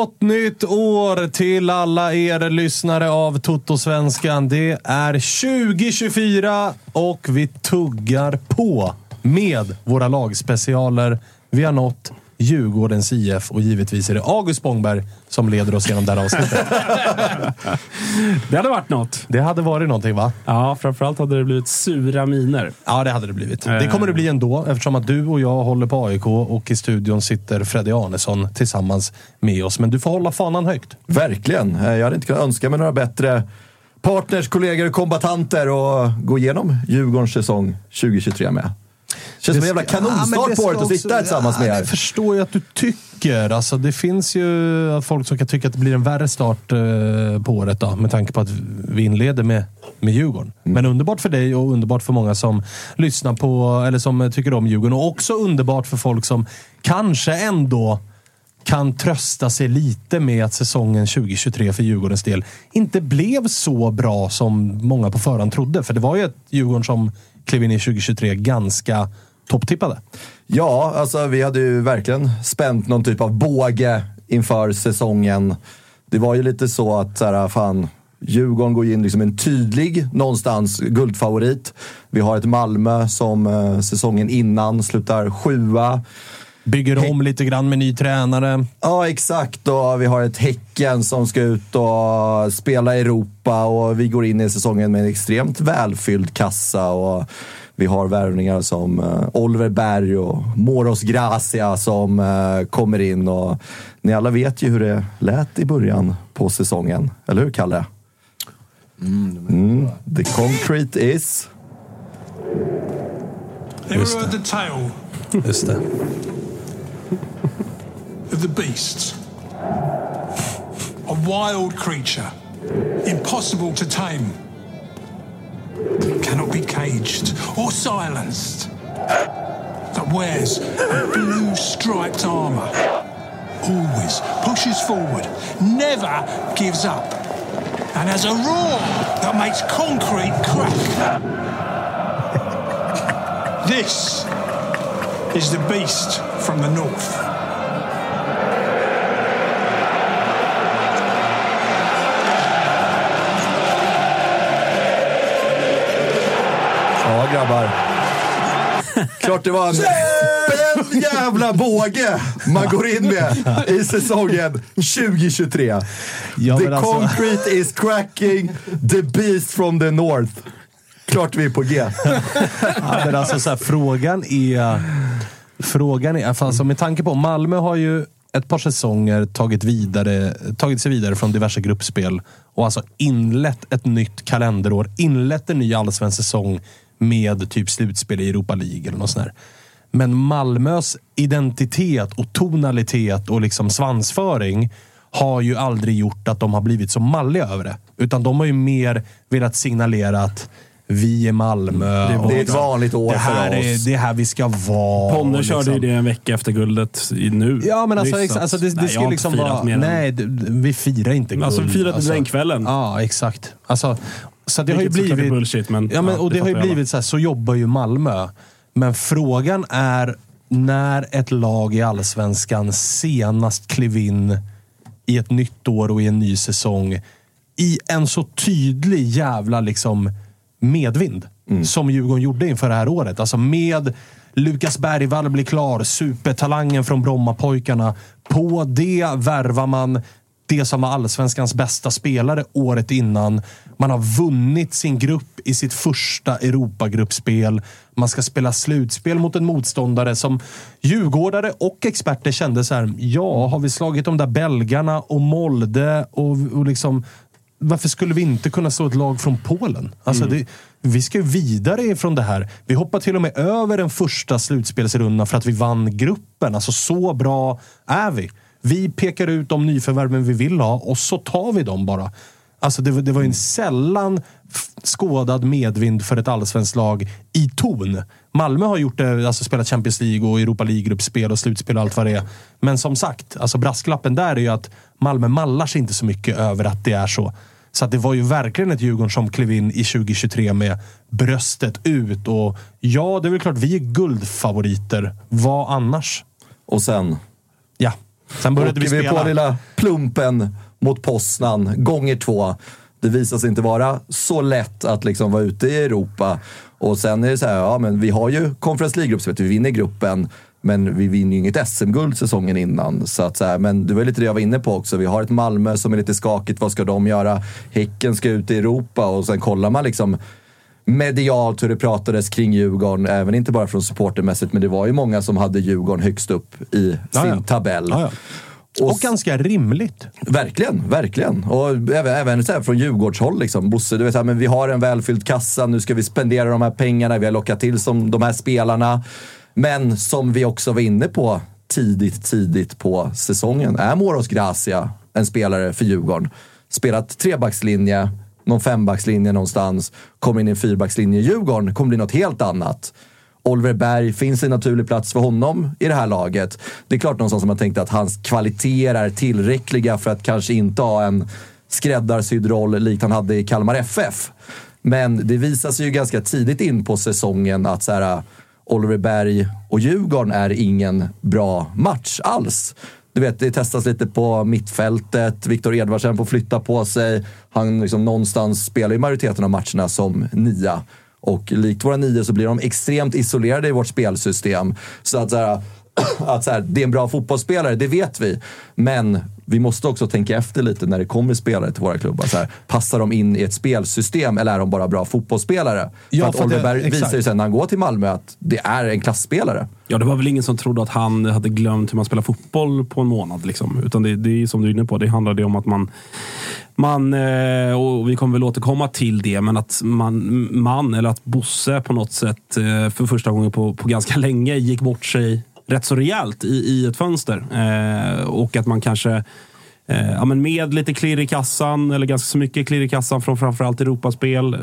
Gott nytt år till alla er lyssnare av Toto-svenskan. Det är 2024 och vi tuggar på med våra lagspecialer. Vi har nått Djurgårdens IF och givetvis är det August Spångberg som leder oss genom det här avsnittet. Det hade varit något. Det hade varit någonting va? Ja, framförallt hade det blivit sura miner. Ja, det hade det blivit. Det kommer det bli ändå eftersom att du och jag håller på AIK och i studion sitter Freddy Arnesson tillsammans med oss. Men du får hålla fanan högt. Verkligen. Eh, Jag hade inte kunnat önska mig några bättre partners, kollegor och kombatanter och gå igenom Djurgårdens säsong 2023 med. Känns som en jävla kanonstart på året att sitta här tillsammans med er. Jag förstår ju att du tycker. Alltså, det finns ju folk som kan tycka att det blir en värre start eh, på året då, med tanke på att vi inleder med, med Djurgården. Mm. Men underbart för dig och underbart för många som lyssnar på, eller som tycker om Djurgården. Och också underbart för folk som kanske ändå kan trösta sig lite med att säsongen 2023 för Djurgårdens del inte blev så bra som många på förhand trodde. För det var ju ett Djurgården som klev in i 2023 ganska topptippade. Ja, alltså vi hade ju verkligen spänt någon typ av båge inför säsongen. Det var ju lite så att så här, fan, Djurgården går in liksom en tydlig, någonstans, guldfavorit. Vi har ett Malmö som eh, säsongen innan slutar sjua. Bygger om lite grann med ny tränare. Ja, exakt. Och vi har ett Häcken som ska ut och spela i Europa och vi går in i säsongen med en extremt välfylld kassa. Och vi har värvningar som eh, Oliver Berg och Moros Gracia som eh, kommer in. Och ni alla vet ju hur det lät i början på säsongen. Eller hur, Kalle? Mm, the concrete is... The tale Just det. Of the beasts. A wild creature, impossible to tame, cannot be caged or silenced, that wears a blue striped armour, always pushes forward, never gives up, and has a roar that makes concrete crack. This is the beast from the north. Grabbar. Klart det var en en jävla båge man går in med i säsongen 2023. Ja, the alltså- concrete is cracking, the beast from the north. Klart vi är på G. Ja, men alltså, så här, frågan är... Frågan är... Alltså, med tanke på... Malmö har ju ett par säsonger tagit, vidare, tagit sig vidare från diverse gruppspel och alltså inlett ett nytt kalenderår. Inlett en ny allsvensk säsong med typ slutspel i Europa League eller något sånt där. Men Malmös identitet och tonalitet och liksom svansföring har ju aldrig gjort att de har blivit så malliga över det. Utan de har ju mer velat signalera att vi är Malmö. Det är och Det är ett vanligt år det här för är oss. det är här vi ska vara. Ponne och körde ju liksom- det en vecka efter guldet i nu. Ja, men alltså, Nyss, ex, alltså det, det nej, ska liksom vara... Nej, det, vi firar inte guld. Alltså, vi firade den kvällen. Ja, exakt. Alltså, så det har ju blivit... bullshit, men- ja, men, ja, och det det har ju alla. blivit så här, så jobbar ju Malmö. Men frågan är när ett lag i Allsvenskan senast klev in i ett nytt år och i en ny säsong i en så tydlig jävla liksom medvind som Djurgården gjorde inför det här året. Alltså med Lukas Bergvall blir klar, supertalangen från Brommapojkarna. På det värvar man det som var allsvenskans bästa spelare året innan. Man har vunnit sin grupp i sitt första Europagruppspel. Man ska spela slutspel mot en motståndare som djurgårdare och experter kände så här. Ja, har vi slagit de där belgarna och Molde och, och liksom varför skulle vi inte kunna slå ett lag från Polen? Alltså det, vi ska ju vidare ifrån det här. Vi hoppar till och med över den första slutspelsrundan för att vi vann gruppen. Alltså så bra är vi. Vi pekar ut de nyförvärven vi vill ha och så tar vi dem bara. Alltså det, var- det var ju en sällan skådad medvind för ett allsvenskt lag i ton. Malmö har gjort det, alltså spelat Champions League och Europa League-gruppspel och slutspel och allt vad det är. Men som sagt, alltså brasklappen där är ju att Malmö mallar sig inte så mycket över att det är så. Så att det var ju verkligen ett Djurgården som klev in i 2023 med bröstet ut. Och ja, det är väl klart vi är guldfavoriter. Vad annars? Och sen Sen började vi åker vi spela. på lilla plumpen mot Poznan gånger två. Det visar sig inte vara så lätt att liksom vara ute i Europa. Och sen är det så här, ja men vi har ju Conference League-gruppspelet, vi vinner gruppen. Men vi vinner ju inget SM-guld säsongen innan. Så att så här, men det var lite det jag var inne på också. Vi har ett Malmö som är lite skakigt. Vad ska de göra? Häcken ska ut i Europa och sen kollar man liksom medialt hur det pratades kring Djurgården. Även inte bara från supportermässigt, men det var ju många som hade Djurgården högst upp i Ja, sin ja. tabell. Ja, ja. Och ganska rimligt. Verkligen, verkligen. Och även, även så här från Djurgårdshåll. Liksom. Bosse, du vet, här, men vi har en välfylld kassa, nu ska vi spendera de här pengarna, vi har lockat till som de här spelarna. Men som vi också var inne på tidigt, tidigt på säsongen, är Moros Gracia en spelare för Djurgården? Spelat trebackslinje, någon fembackslinje någonstans, kommer in i en fyrbackslinje i Djurgården, kommer bli något helt annat. Oliver Berg, finns en naturlig plats för honom i det här laget? Det är klart någonstans som man tänkte att hans kvaliteter är tillräckliga för att kanske inte ha en skräddarsydd roll likt han hade i Kalmar FF. Men det visar sig ju ganska tidigt in på säsongen att så här, Oliver Berg och Djurgården är ingen bra match alls. Du vet, det testas lite på mittfältet. Viktor Edvardsen får flytta på sig. Han liksom någonstans spelar i majoriteten av matcherna som nia. Och likt våra nio så blir de extremt isolerade i vårt spelsystem. Så att, så här, att så här, det är en bra fotbollsspelare, det vet vi. Men vi måste också tänka efter lite när det kommer spelare till våra klubbar. Så här, passar de in i ett spelsystem eller är de bara bra fotbollsspelare? Ja, för att för Oliver Berg visar ju sen när han går till Malmö att det är en klassspelare. Ja, det var väl ingen som trodde att han hade glömt hur man spelar fotboll på en månad. Liksom. Utan det, det är som du är inne på, det handlade om att man, man eh, och vi kommer väl återkomma till det, men att man, man eller att Bosse på något sätt eh, för första gången på, på ganska länge gick bort sig rätt så rejält i, i ett fönster. Eh, och att man kanske Eh, ja, men med lite klirr i kassan, eller ganska så mycket klirr i kassan från framförallt Europaspel. Eh,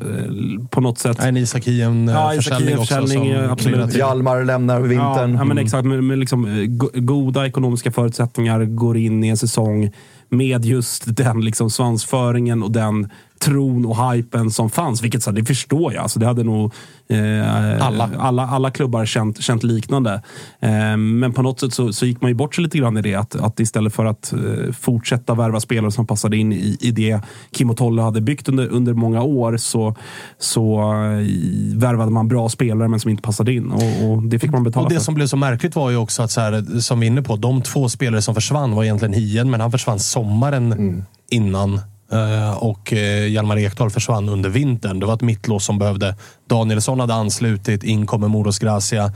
på något sätt. En Isak Hien Ja, Isak försäljning också. Hien-försäljning, som absolut. Hjalmar lämnar vintern. Ja, ja men exakt. Med, med liksom, eh, go- goda ekonomiska förutsättningar går in i en säsong med just den liksom svansföringen och den tron och hypen som fanns. Vilket så det förstår jag. Alltså, det hade nog eh, Alla. alla, alla klubbar känt, känt liknande. Eh, men på något sätt så, så gick man ju bort sig lite grann i det. Att, att istället för att eh, fortsätta värva spelare som passade in i, i det Kim och Tolle hade byggt under, under många år så, så eh, värvade man bra spelare men som inte passade in. Och, och det fick man betala Och det för. som blev så märkligt var ju också att, så här, som vi är inne på, de två spelare som försvann var egentligen Hien, men han försvann sommaren innan. Eh, Och eh, Hjalmar Ekdal försvann under vintern. Det var ett mittlås som behövde. Danielsson hade anslutit, in kommer Moros Gracia.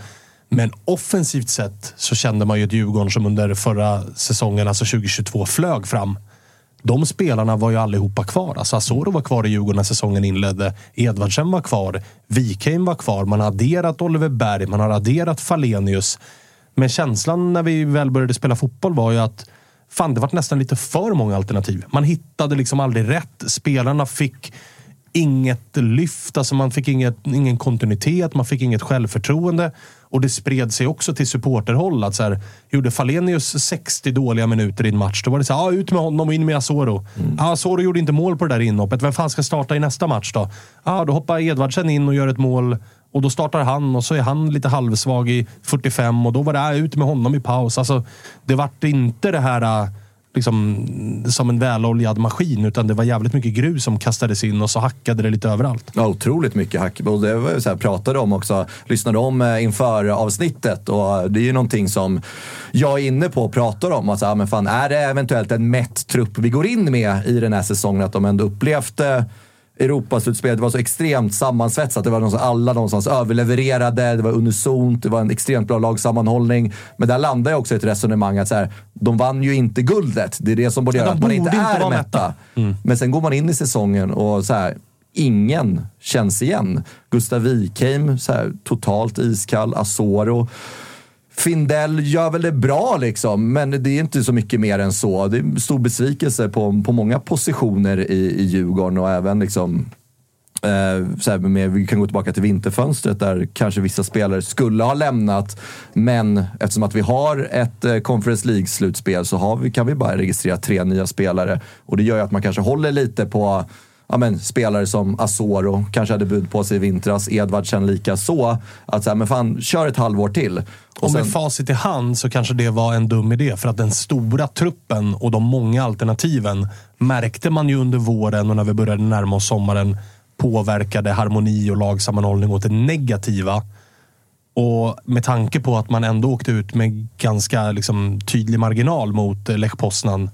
Men offensivt sett så kände man ju ett Djurgården som under förra säsongen, alltså 2022, flög fram. De spelarna var ju allihopa kvar. Alltså Asoro var kvar i Djurgården när säsongen inledde. Edvardsen var kvar. Wikheim var kvar. Man har adderat Oliver Berg. Man har adderat Falenius. Men känslan när vi väl började spela fotboll var ju att fan, det var nästan lite för många alternativ. Man hittade liksom aldrig rätt. Spelarna fick inget lyft, alltså man fick inget, ingen kontinuitet, man fick inget självförtroende. Och det spred sig också till supporterhåll. Att så här, gjorde Falenius 60 dåliga minuter i en match, då var det så här, ah, ut med honom och in med Asoro. Ah, Asoro gjorde inte mål på det där inhoppet. Vem fan ska starta i nästa match då? Ah, då hoppar Edvardsen in och gör ett mål. Och då startar han och så är han lite halvsvag i 45 och då var det ut med honom i paus. Alltså, det vart inte det här äh, liksom, som en väloljad maskin, utan det var jävligt mycket grus som kastades in och så hackade det lite överallt. Ja, otroligt mycket hack. Och det var ju så här, pratade om också, lyssnade om äh, inför avsnittet och äh, det är ju någonting som jag är inne på och pratar om. Alltså, ja, men fan, är det eventuellt en mätt trupp vi går in med i den här säsongen? Att de ändå upplevt eh, Europaslutspelet var så extremt sammansvetsat. Det var någonstans, alla någonstans överlevererade, det var unisont, det var en extremt bra lagsammanhållning. Men där landar jag också i ett resonemang att så här, de vann ju inte guldet. Det är det som borde göra de att man inte inte är mätta. mätta. Men sen går man in i säsongen och så här, ingen känns igen. Gustav Wikheim, så här, totalt iskall. Asoro. Findell gör väl det bra liksom, men det är inte så mycket mer än så. Det är en stor besvikelse på, på många positioner i, i Djurgården och även liksom Eh, så här med, vi kan gå tillbaka till vinterfönstret där kanske vissa spelare skulle ha lämnat. Men eftersom att vi har ett eh, Conference League-slutspel så har vi, kan vi bara registrera tre nya spelare. Och det gör ju att man kanske håller lite på ja, men, spelare som Asoro, kanske hade bud på sig i vintras, Edvardsen lika så. Att så här, men fan, kör ett halvår till. Och Och med sen- facit i hand så kanske det var en dum idé. För att den stora truppen och de många alternativen märkte man ju under våren och när vi började närma oss sommaren påverkade harmoni och lagsammanhållning åt det negativa. Och med tanke på att man ändå åkte ut med ganska liksom, tydlig marginal mot eh, Lech Poznan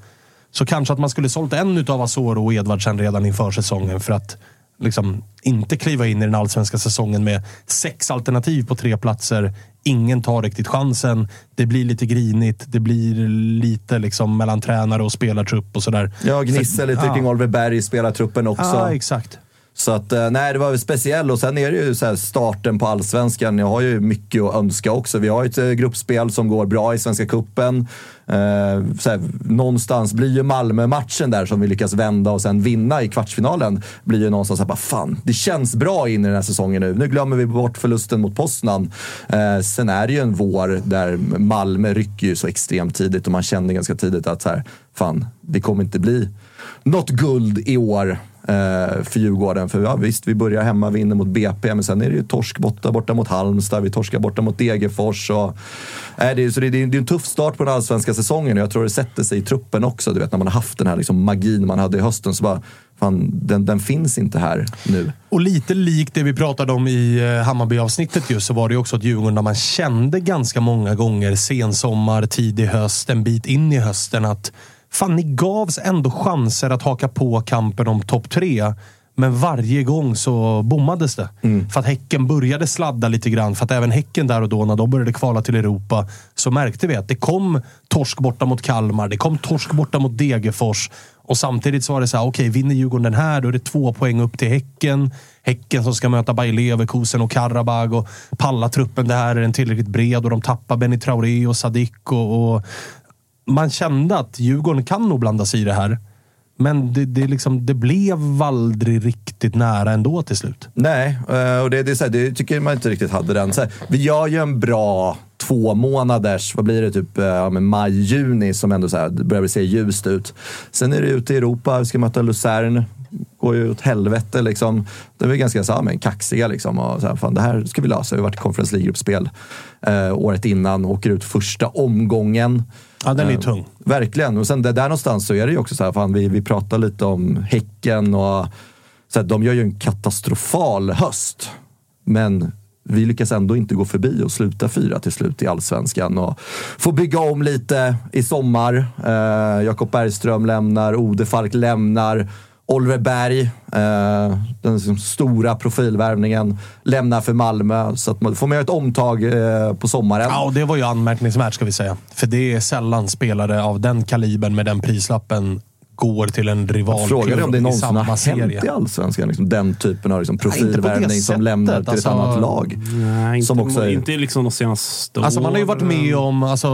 så kanske att man skulle sålt en utav Asoro och Edvardsen redan inför säsongen för att liksom, inte kliva in i den allsvenska säsongen med sex alternativ på tre platser. Ingen tar riktigt chansen. Det blir lite grinigt. Det blir lite liksom, mellan tränare och spelartrupp och sådär. Ja, gnissa lite Ja. kring Oliver Berg i spelartruppen också. Ja, exakt. Så att, eh, nej, det var väl speciellt. Och sen är det ju så här starten på allsvenskan. Jag har ju mycket att önska också. Vi har ju ett eh, gruppspel som går bra i Svenska Cupen. Eh, så här, någonstans blir ju Malmö-matchen där som vi lyckas vända och sen vinna i kvartsfinalen. Blir ju någonstans såhär, fan, det känns bra in i den här säsongen nu. Nu glömmer vi bort förlusten mot Poznan. Eh, sen är det ju en vår där Malmö rycker ju så extremt tidigt och man känner ganska tidigt att så här, fan, det kommer inte bli något guld i år Eh, för Djurgården. För ja, visst, vi börjar hemma, vinner mot BP, men sen är det ju torsk borta, borta mot Halmstad, vi torskar borta mot Degerfors. Och, eh, det, är, så det, det är det är en tuff start på den allsvenska säsongen och jag tror det sätter sig i truppen också. Du vet, när man har haft den här liksom, magin man hade i hösten så bara, fan, den, den finns inte här nu. Och lite likt det vi pratade om i eh, Hammarby-avsnittet just, så var det också ett Djurgården där man kände ganska många gånger sensommar, tidig höst, en bit in i hösten att fan, ni gavs ändå chanser att haka på kampen om topp tre. Men varje gång så bommades det. För att Häcken började sladda lite grann. För att även Häcken där och då, när de började kvala till Europa, så märkte vi att det kom torsk borta mot Kalmar. Det kom torsk borta mot Degerfors. Och samtidigt så var det så här, okej, vinner Djurgården den här, då är det två poäng upp till Häcken. Häcken som ska möta Bayer Leverkusen och Karabag och palla truppen där. Är den tillräckligt bred? Och de tappar Benny Traoré och Sadik och, och man kände att Djurgården kan nog blanda sig i det här. Men det, det, liksom, det blev aldrig riktigt nära ändå till slut. Nej, eh, och det, det, är så här, det tycker man inte riktigt hade den. Så här, vi gör ju en bra två månaders, vad blir det, typ eh, ja, maj, juni som ändå så här, börjar se ljust ut. Sen är det ute i Europa, vi ska möta Luzern. går ju åt helvete. Liksom. De är vi ganska så här, men, kaxiga. Liksom, och så här, fan, det här ska vi lösa. Vi har varit i Conference League-gruppspel eh, året innan. Åker ut första omgången. Ja, den är Eh, tung. Verkligen. Och sen där, där någonstans så är det ju också så här, fan, vi, vi pratar lite om Häcken och så här, de gör ju en katastrofal höst. Men vi lyckas ändå inte gå förbi och sluta fyra till slut i allsvenskan och få bygga om lite i sommar. Eh, Jakob Bergström lämnar, Ode Falk lämnar. Oliver Berg, eh, den liksom stora profilvärvningen, lämnar för Malmö. Så att man, får man göra ett omtag eh, på sommaren. Ja, och det var ju anmärkningsvärt ska vi säga. För det är sällan spelare av den kalibern med den prislappen går till en rivalklubb Frågan är om det någonsin samma har serie. hänt i Allsvenskan. Liksom, den typen av liksom, profilvärvning som sättet, lämnar till alltså. ett annat lag. Nej, inte, Som också är- inte liksom de senaste Alltså man har ju varit med om, alltså,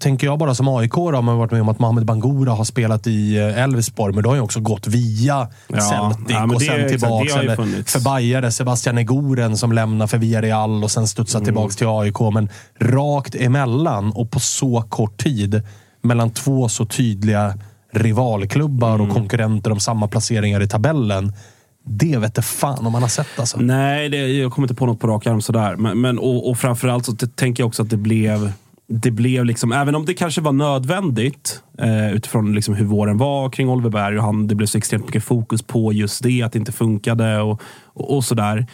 tänker jag bara som AIK då, man har varit med om att Mohamed Bangura har spelat i eh, Elfsborg, men då har ju också gått via Ja, Celtic ja, och sen ju Eller för Bajare, Sebastian Negoren som lämnar för Villarreal och sen studsar Mm. tillbaks till AIK. Men rakt emellan och på så kort tid mellan två så tydliga rivalklubbar Mm. och konkurrenter om samma placeringar i tabellen. Det vet fan om man har sett alltså. Nej, det, jag kommer inte på något på rak arm sådär. Men, men, och, och framförallt så tänker jag också att det blev... Det blev liksom, även om det kanske var nödvändigt eh, utifrån liksom hur våren var kring Oliver Berg och han, det blev så extremt mycket fokus på just det, att det inte funkade och, och, och sådär.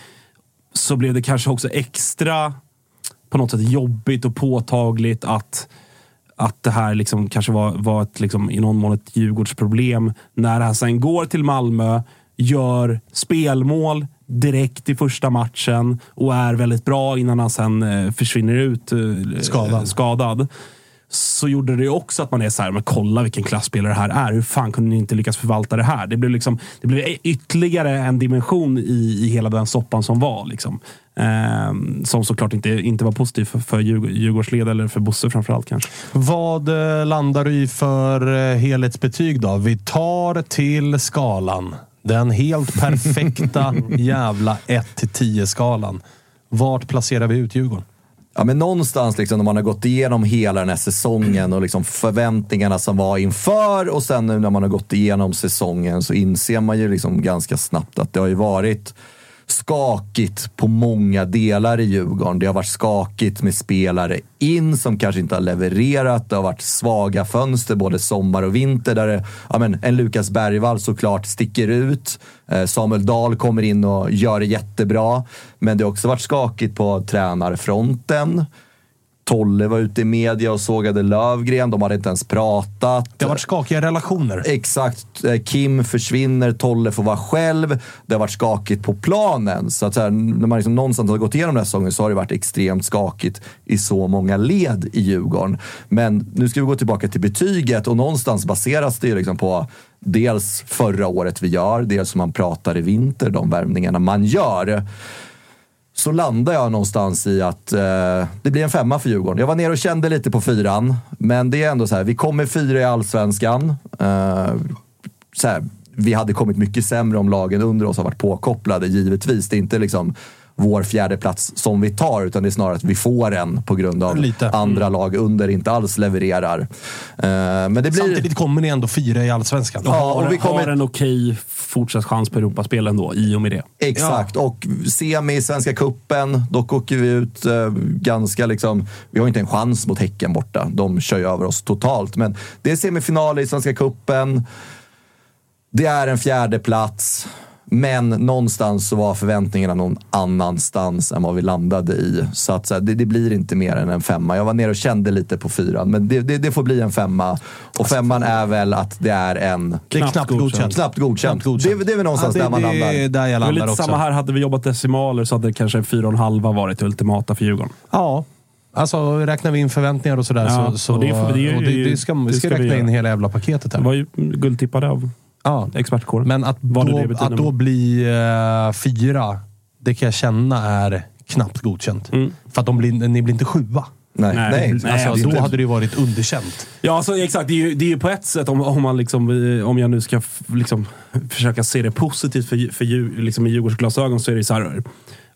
Så blev det kanske också extra på något sätt jobbigt och påtagligt att att det här liksom kanske var, var ett, liksom, i någon mån ett Djurgårdsproblem. När han sen går till Malmö, gör spelmål direkt i första matchen och är väldigt bra innan han sen eh, försvinner ut eh, Skadad. skadad. Så gjorde det också att man är så här, men kolla vilken klassspelare det här är. Hur fan kunde ni inte lyckas förvalta det här? Det blev, liksom, det blev ytterligare en dimension i, i hela den soppan som var. Liksom. Ehm, som såklart inte, inte var positiv för, för Djurg- Djurgårdsled eller för Bosse framförallt kanske. Vad eh, landar du i för eh, helhetsbetyg då? Vi tar till skalan. Den helt perfekta jävla 1-10-skalan. Vart placerar vi ut Djurgården? Ja, men någonstans liksom, när man har gått igenom hela den här säsongen och liksom förväntningarna som var inför och sen nu när man har gått igenom säsongen så inser man ju liksom ganska snabbt att det har ju varit skakigt på många delar i Djurgården. Det har varit skakigt med spelare in som kanske inte har levererat. Det har varit svaga fönster både sommar och vinter där det, ja, men, en Lukas Bergvall såklart sticker ut. Eh, Samuel Dahl kommer in och gör det jättebra. Men det har också varit skakigt på tränarfronten. Tolle var ute i media och sågade Lövgren. De hade inte ens pratat. Det har varit skakiga relationer. Exakt. Eh, Kim försvinner, Tolle får vara själv. Det har varit skakigt på planen. Så att så här, när man liksom någonstans har gått igenom den här säsongen så har det varit extremt skakigt i så många led i Djurgården. Men nu ska vi gå tillbaka till betyget och någonstans baseras det ju liksom på dels förra året vi gör, dels som man pratar i vinter, de värvningarna man gör så landar jag någonstans i att eh, det blir en femma för Djurgården. Jag var nere och kände lite på fyran, men det är ändå så här, vi kommer fyra i allsvenskan. Eh, så här, vi hade kommit mycket sämre om lagen under oss har varit påkopplade, givetvis. Det är inte liksom vår fjärde plats som vi tar, utan det är snarare att vi får en på grund av Lite. andra lag under inte alls levererar. Eh, men det blir... Samtidigt kommer ni ändå fyra i Allsvenskan. Ja, och vi kommer- Har en okej fortsatt chans på Europaspel ändå, i och med det. Exakt, och semi i Svenska Kuppen dock åker vi ut eh, ganska liksom... Vi har inte en chans mot Häcken borta. De kör ju över oss totalt. Men det är semifinal i Svenska Kuppen. Det är en fjärde plats. Men någonstans så var förväntningarna någon annanstans än vad vi landade i. Så att så här, det, det blir inte mer än en femma. Jag var nere och kände lite på fyran, men det, det, det får bli en femma. Och femman är väl att det är en... Det är Knappt godkänt. Knappt godkänt. Knappt godkänt. Det, det är väl någonstans Ja, där man det, landar. Det är där jag Det landar lite också. samma här. Hade vi jobbat decimaler så hade det kanske en fyra och en halva varit det ultimata för Djurgården. Ja. Alltså, räknar vi in förväntningar och sådär Ja, så... så och det det är ju- och det, det ska, vi det ska ska vi räkna in göra. hela jävla paketet Det här. var ju guldtippade av Ja. expertkåren. Men att Vad det då, det betyder. att då bli eh, fyra, det kan jag känna är knappt godkänt. Mm. För att de blir, ni blir inte sjua. Nej, Nej, nej. nej, Alltså, absolut. då hade det ju varit underkänt. Ja, alltså, exakt. Det är, ju, det är ju på ett sätt, om, om, man liksom, eh, om jag nu ska f- liksom, försöka se det positivt för, för, liksom, i Djurgårds glasögon så är det så här.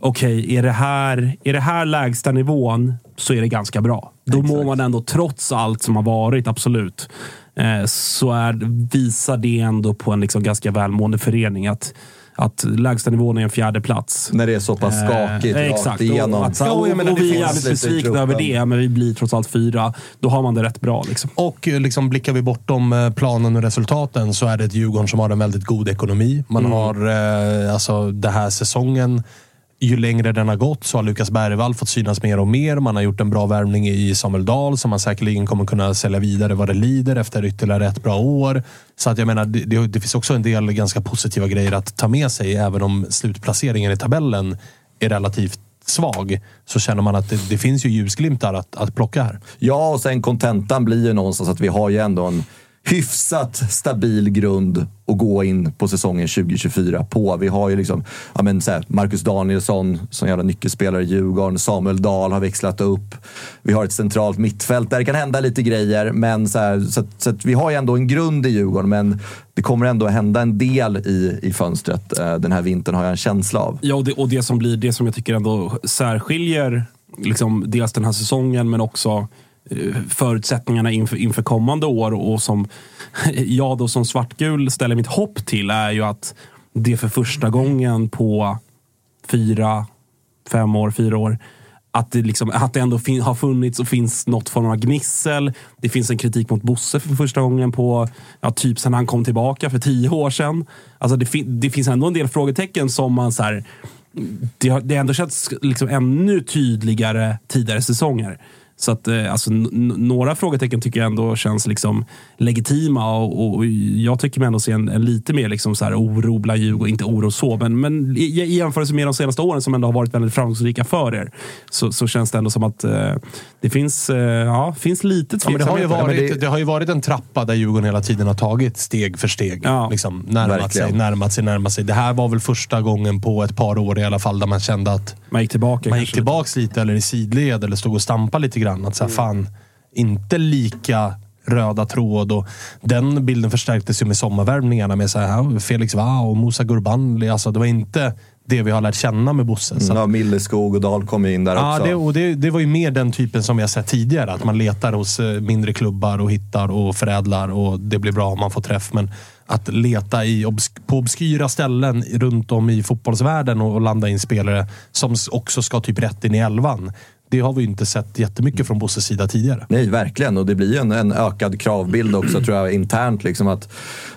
Okej, är, det här, är det här lägsta nivån så är det ganska bra. Då mår man ändå, trots allt som har varit, absolut. Eh, så är, visar det ändå på en liksom ganska välmående förening. Att att lägsta nivån är en fjärde plats. När det är så pass skakigt Eh, rakt igenom. Och, att, och, och, menar, det vi är jävligt besvikna över det, men vi blir trots allt fyra. Då har man det rätt bra. Liksom. Och eh, liksom blickar vi bortom eh, planen och resultaten så är det ett Djurgården som har en väldigt god ekonomi. Man Mm. har eh, alltså den här säsongen, ju längre den har gått så har Lukas Bergvall fått synas mer och mer. Man har gjort en bra värvning i Samuel Dahl som man säkerligen kommer kunna sälja vidare vad det lider efter ytterligare ett bra år. Så att jag menar, det, det, det finns också en del ganska positiva grejer att ta med sig. Även om slutplaceringen i tabellen är relativt svag så känner man att det, det finns ju ljusglimtar att, att plocka här. Ja, och sen kontentan blir ju någonstans att vi har ju ändå en hyfsat stabil grund att gå in på säsongen 2024 på. Vi har ju liksom ja men så här, Marcus Danielsson som jävla nyckelspelare i Djurgården. Samuel Dahl har växlat upp. Vi har ett centralt mittfält där det kan hända lite grejer. Men så, här, så, att, så att vi har ju ändå en grund i Djurgården, men det kommer ändå hända en del i, i fönstret eh, den här vintern har jag en känsla av. Ja, och det, och det som blir det som jag tycker ändå särskiljer liksom, dels den här säsongen men också Eh, förutsättningarna inför, inför kommande år och som jag då som svartgul ställer mitt hopp till är ju att det för första gången på fyra, fem år, fyra år att det, liksom, att det ändå fin- har funnits och finns något form av gnissel. Det finns en kritik mot Bosse för första gången på ja, typ sen han kom tillbaka för tio år sedan. Alltså det, fin- det finns ändå en del frågetecken som man så här, det har det har ändå känts liksom ännu tydligare tidigare säsonger. Så att, eh, alltså, några frågetecken tycker jag ändå känns liksom legitima och, och jag tycker mig ändå se en, en lite mer liksom så här oro bland Djurgården, inte oro så, men, men i, i jämförelse med de senaste åren som ändå har varit väldigt framgångsrika för er så, så känns det ändå som att eh, det finns, eh, ja, finns lite Ja, men det, har ju varit, det... det- har ju varit en trappa där Djurgården hela tiden har tagit steg för steg. Ja, liksom, närmat verkligen. sig, närmat sig, närmat sig. Det här var väl första gången på ett par år i alla fall där man kände att Man gick tillbaka. man gick tillbaks lite eller i sidled eller stod och stampade lite grann. Att så Mm. här, fan, inte lika röda tråd. Och den bilden förstärktes ju med sommarvärvningarna med så här, Felix Wow och Musa Gurbanli. Alltså, det var inte det vi har lärt känna med Bosse. Så att- Ja, Milleskog och Dahl kom in där Ja, också. det, och det, det var ju mer den typen som vi har sett tidigare. Att man letar hos eh, mindre klubbar och hittar och förädlar och det blir bra om man får träff. Men att leta i på obskyra ställen runt om i fotbollsvärlden och, och landa in spelare som också ska typ rätt in i elvan. Det har vi inte sett jättemycket från Bosses sida tidigare. Nej, verkligen. Och det blir ju en, en ökad kravbild också, tror jag, internt. Liksom att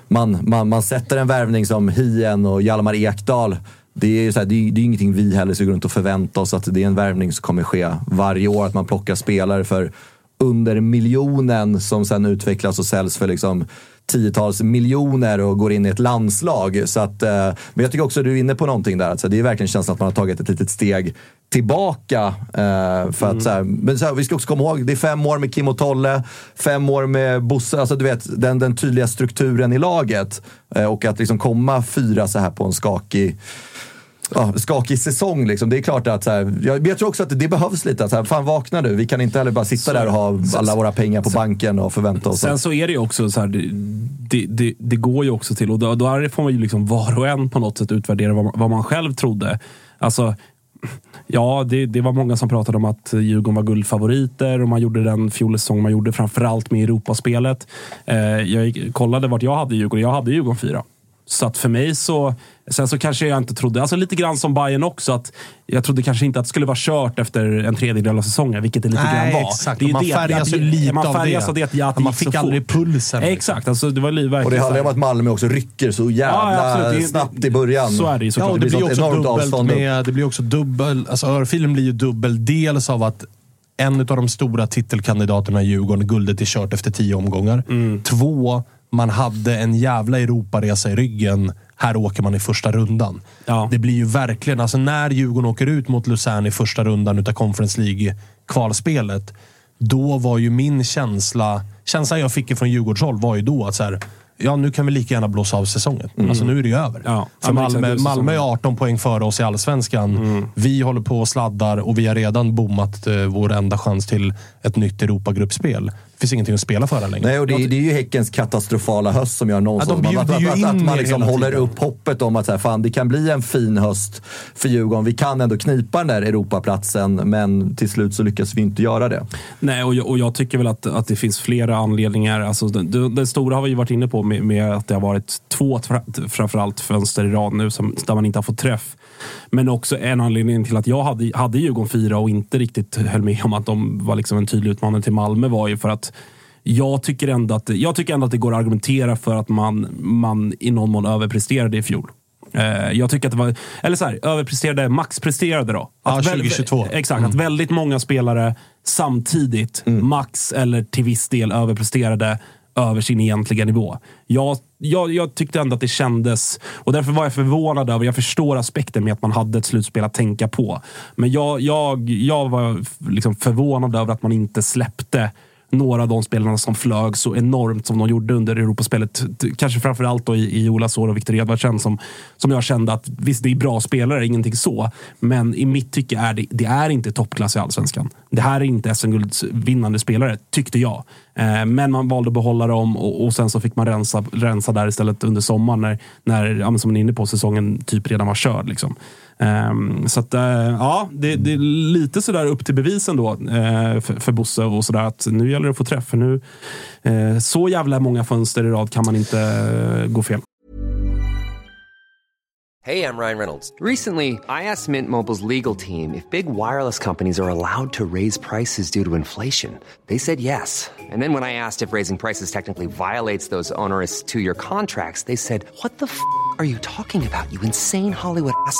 man, man, man sätter en värvning som Hien och Hjalmar Ekdal. Det är ju så här, det är, det är ingenting vi heller ska gå runt och förvänta oss att det är en värvning som kommer ske varje år. Att man plockar spelare för under miljonen som sen utvecklas och säljs för liksom tiotals miljoner och går in i ett landslag. Så att, eh, men jag tycker också att du är inne på någonting där. Alltså, det är verkligen känslan att man har tagit ett litet steg tillbaka. Eh, för att, så här, men så här, vi ska också komma ihåg, det är fem år med Kim och Tolle, fem år med Bosse. Alltså, du vet, den, den tydliga strukturen i laget. Eh, och att liksom komma fyra så här på en skakig ja, skakig säsong. Liksom. Det är klart att så här, jag, jag tror också att det behövs lite. Så här, fan vakna nu. Vi kan inte heller bara sitta där och ha alla våra pengar på banken och förvänta oss. Sen så är det ju också så här, det, det, det, går ju också till, och då, då får man ju liksom var och en på något sätt utvärdera vad man, vad man själv trodde. Alltså, ja, det, det var många som pratade om att Djurgården var guldfavoriter och man gjorde den fjolsäsong man gjorde, framförallt med Europaspelet. Eh, jag kollade vart jag hade Djurgården, jag hade Djurgården 4. Så att för mig så... Sen så kanske jag inte trodde, alltså lite grann som Bayern också, att jag trodde kanske inte att det skulle vara kört efter en tredjedel av säsongen, vilket det lite Nej, grann var. exakt. Det är man det- färgas att- ju lite man av färgas det. av det. att- det man fick aldrig pulsen. liksom. Exakt, alltså det var li- verkligen Och det handlar här- om att Malmö också rycker så jävla Ja. Det- snabbt i början. Så är det ju Ja, såklart. och det blir blir sånt också enormt dubbelt med, det blir också dubbel, alltså örfilen blir ju dubbel dels av att en av de stora titelkandidaterna i Djurgården, guldet är kört efter tio omgångar. Mm. Två, man hade en jävla Europaresa i ryggen. Här åker man i första rundan. Ja. Det blir ju verkligen, alltså när Djurgården åker ut mot Luzern i första rundan utav Conference League-kvalspelet. Då var ju min känsla, känslan jag fick från Djurgårdshåll var ju då att så här, ja nu kan vi lika gärna blåsa av säsongen. Alltså nu är det ju över. Mm. Ja. För Malmö. Malmö är 18 poäng före oss i Allsvenskan. Mm. Vi håller på och sladdar och vi har redan bommat eh, vår enda chans till ett nytt Europagruppspel. Finns ingenting att spela för längre. Nej, och det, det är ju Häckens katastrofala höst som gör någon Ja, de att, att, att, att man liksom håller upp hoppet om att så här, fan, det kan bli en fin höst för Djurgården. Vi kan ändå knipa den där Europaplatsen, men till slut så lyckas vi inte göra det. Nej, och jag, och jag tycker väl att, att det finns flera anledningar. Alltså, den, den stora har vi ju varit inne på med, med att det har varit två fra- framförallt fönster i rad nu som, där man inte har fått träff. Men också en anledning till att jag hade, hade Djurgården fyra och inte riktigt höll med om att de var liksom en tydlig utmanare till Malmö var ju för att jag tycker, ändå att, jag tycker ändå att det går att argumentera för att man, man i någon mån överpresterade i fjol. Eh, Jag tycker att det var, eller så här, överpresterade, maxpresterade då. Ja, Att väl- 2022. Exakt, att väldigt många spelare samtidigt, max eller till viss del överpresterade över sin egentliga nivå. Jag, jag, jag tyckte ändå att det kändes, och därför var jag förvånad över, jag förstår aspekten med att man hade ett slutspel att tänka på. Men jag, jag, jag var liksom förvånad över att man inte släppte några av de spelarna som flög så enormt som de gjorde under Europaspelet. Kanske framförallt då i, i Ola Sår och Viktor Edvardsen som, som jag kände att visst, det är bra spelare, ingenting så. Men i mitt tycke är det, det är inte toppklass i Allsvenskan. Det här är inte SM-gulds vinnande spelare, tyckte jag. Eh, men man valde att behålla dem och, och sen så fick man rensa, rensa där istället under sommaren när, när ja, som ni är inne på, säsongen typ redan var körd. Liksom. Ehm, så att, eh, ja, det, det är lite sådär upp till bevisen då eh, för, för Bosse och sådär att nu gäller det att få träff. För nu, eh, så jävla många fönster i rad kan man inte eh, gå fel. Hej, jag Ryan Reynolds. Recently, I asked Mint Mobile's legal team if big wireless companies are allowed to raise prices due to inflation. They said yes. And then when I asked if raising prices technically violates those onerous two year contracts, they said, What the f are you talking about, you insane Hollywood ass?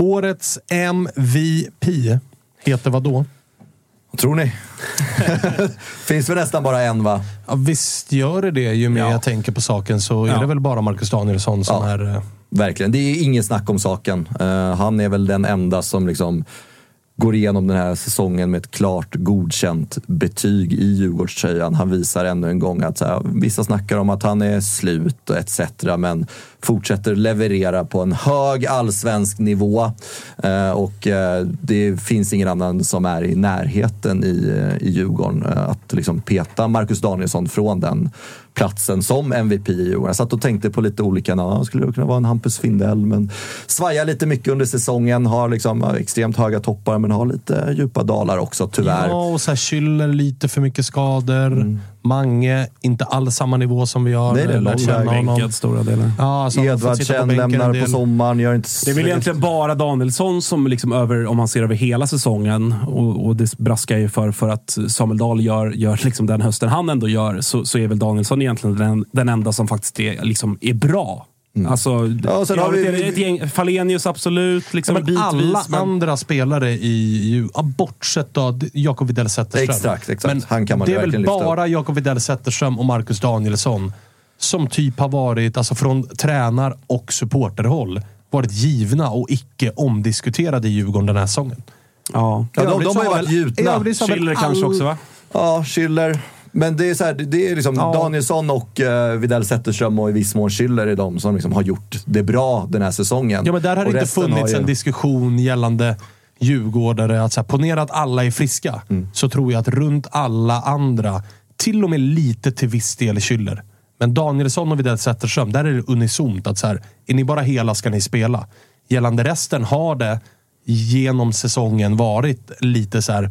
Årets MVP heter vad då? Vad tror ni? Finns väl nästan bara en va? Ja, visst gör det det. Ju mer Ja. jag tänker på saken så är Ja. det väl bara Marcus Danielsson som Ja. är... eh, Verkligen. Det är ingen snack om saken. Eh, han är väl den enda som liksom går igenom den här säsongen med ett klart godkänt betyg i Djurgårdströjan. Han visar ännu en gång att så här, vissa snackar om att han är slut och etc. Men fortsätter leverera på en hög allsvensk nivå. Eh, och eh, det finns ingen annan som är i närheten i, eh, i Djurgården. Eh, att liksom peta Marcus Danielsson från den platsen som MVP i Djurgården. Jag satt och tänkte på lite olika namn. Skulle det kunna vara en Hampus Findell? Men svajar lite mycket under säsongen. Har liksom extremt höga toppar men har lite djupa dalar också tyvärr. Ja, och så här Schüller lite för mycket skador. Mange, inte alls samma nivå som vi har Nej, det är lärt lång känna honom. Bänkad stora delar. Ja, alltså, Edvardsen lämnar på sommaren. Gör inte Det är väl egentligen bara Danielsson som, liksom över, om man ser över hela säsongen, och, och det braskar ju för, för att Samuel Dahl gör, gör liksom den hösten han ändå gör, så, så är väl Danielsson egentligen den, den enda som faktiskt är, liksom, är bra. Alltså, Ja, sen har vi- är det ett gäng, Falenius absolut, liksom Ja, men bitvis. alla men- andra spelare i ja, bortsett då Jakob Widell Zetterström. Exakt, exakt. Men Han kan man det är väl bara Jakob Widell Zetterström och Marcus Danielsson som typ har varit, alltså från tränar och supporterhåll, varit givna och icke omdiskuterade i Djurgården den här säsongen. Ja. Ja, de, de så har ju varit gjutna. Schiller kanske också va? Ja, Schiller. Men det är, så här, det är liksom Ja. Danielsson och uh, Widell Zetterström och i viss mån Schiller är de som liksom har gjort det bra den här säsongen. Ja, men där har det inte funnits ju- en diskussion gällande djurgårdare att så här, ponera att alla är friska. Så tror jag att runt alla andra, till och med lite till viss del Schüller. Men Danielsson och Widell Zetterström, där är det unisont att så här, är ni bara hela ska ni spela. Gällande resten har det genom säsongen varit lite så här,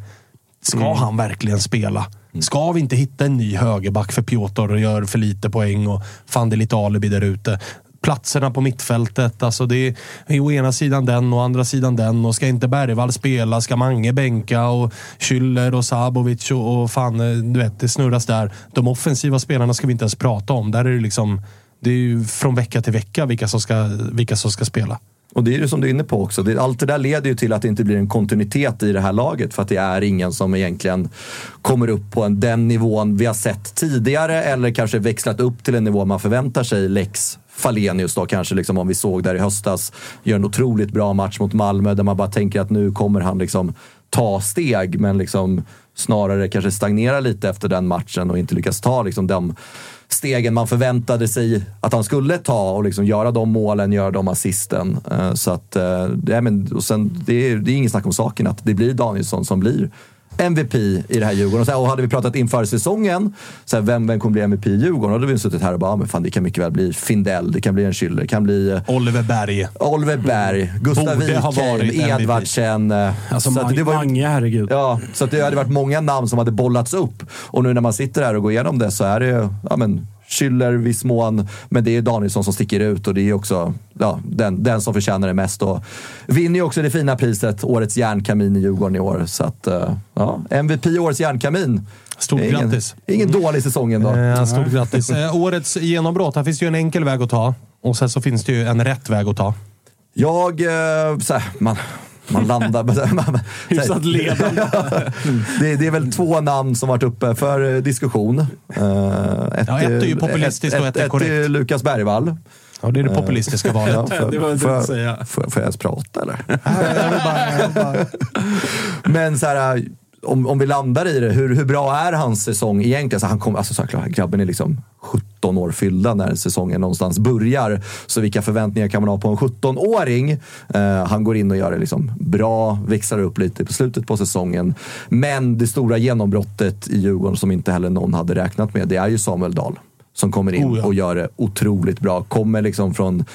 ska han verkligen spela? Mm. Ska vi inte hitta en ny högerback för Piotr och gör för lite poäng och fan det är lite alibi där ute. Platserna på mittfältet, alltså det är å ena sidan den och å andra sidan den. Och ska inte Bergvall spela? Ska Mange bänka? Och Schüller och Sabovic och, och fan, eh, du vet, det snurras där. De offensiva spelarna ska vi inte ens prata om. Där är det liksom, det är ju från vecka till vecka vilka som ska, vilka som ska spela. Och det är ju som du är inne på också. Det, allt det där leder ju till att det inte blir en kontinuitet i det här laget. För att det är ingen som egentligen kommer upp på en, den nivån vi har sett tidigare. Eller kanske växlat upp till en nivå man förväntar sig. Lex Falenius då kanske, liksom, om vi såg där i höstas. Gör en otroligt bra match mot Malmö där man bara tänker att nu kommer han liksom ta steg. Men liksom snarare kanske stagnerar lite efter den matchen och inte lyckas ta liksom de stegen man förväntade sig att han skulle ta och liksom göra de målen, göra de assisten. Eh, så att, ja, det, är, men, och sen, det, är, det är ingen snack om saken att det blir Danielsson som blir MVP i det här Djurgården. Och, så här, och hade vi pratat inför säsongen, så här, vem, vem kommer bli MVP i Djurgården? Då hade vi suttit här och bara, ah, men fan, det kan mycket väl bli Findell, det kan bli en Schüller, det kan bli eh, Oliver Berg. Oliver Berg, Gustav Borde ha Wikheim. Edvardsen. eh, Alltså, så att det var ju- Mange, herregud. Ja, så att det hade varit många namn som hade bollats upp. Och nu när man sitter här och går igenom det så är det ju, ja men, Schüller viss mån, men det är Danielsson som sticker ut och det är också ja, den, den som förtjänar det mest. Och vinner ju också det fina priset, Årets järnkamin i Djurgården i år. Så att, eh, ja, MVP Årets järnkamin. Stort ingen, grattis. Ingen dålig säsong ändå. Eh, stort grattis. Eh, årets genombrott. Här finns ju en enkel väg att ta. Och sen så finns det ju en rätt väg att ta. Jag, eh, så här, man, man landar... Hyfsat ledande. det, det är väl två namn som varit uppe för eh, diskussion. Eh, ett, Ja, ett är ju populistiskt och ett är Ett korrekt. är Lukas Bergvall. Ja, det är det populistiska valet. Ja, för, Det var inte att säga. Får, får jag ens prata eller? Jag vill bara, jag vill bara... Men så här, om, om vi landar i det, hur, hur bra är hans säsong egentligen? Så han kom, alltså, såklart, grabben är liksom 17 år fyllda när säsongen någonstans börjar. Så vilka förväntningar kan man ha på en 17-åring? Eh, han går in och gör det liksom bra, växlar upp lite på slutet på säsongen. Men det stora genombrottet i Djurgården som inte heller någon hade räknat med, det är ju Samuel Dahl. Som kommer in Oh ja. och gör det otroligt bra. Kommer liksom från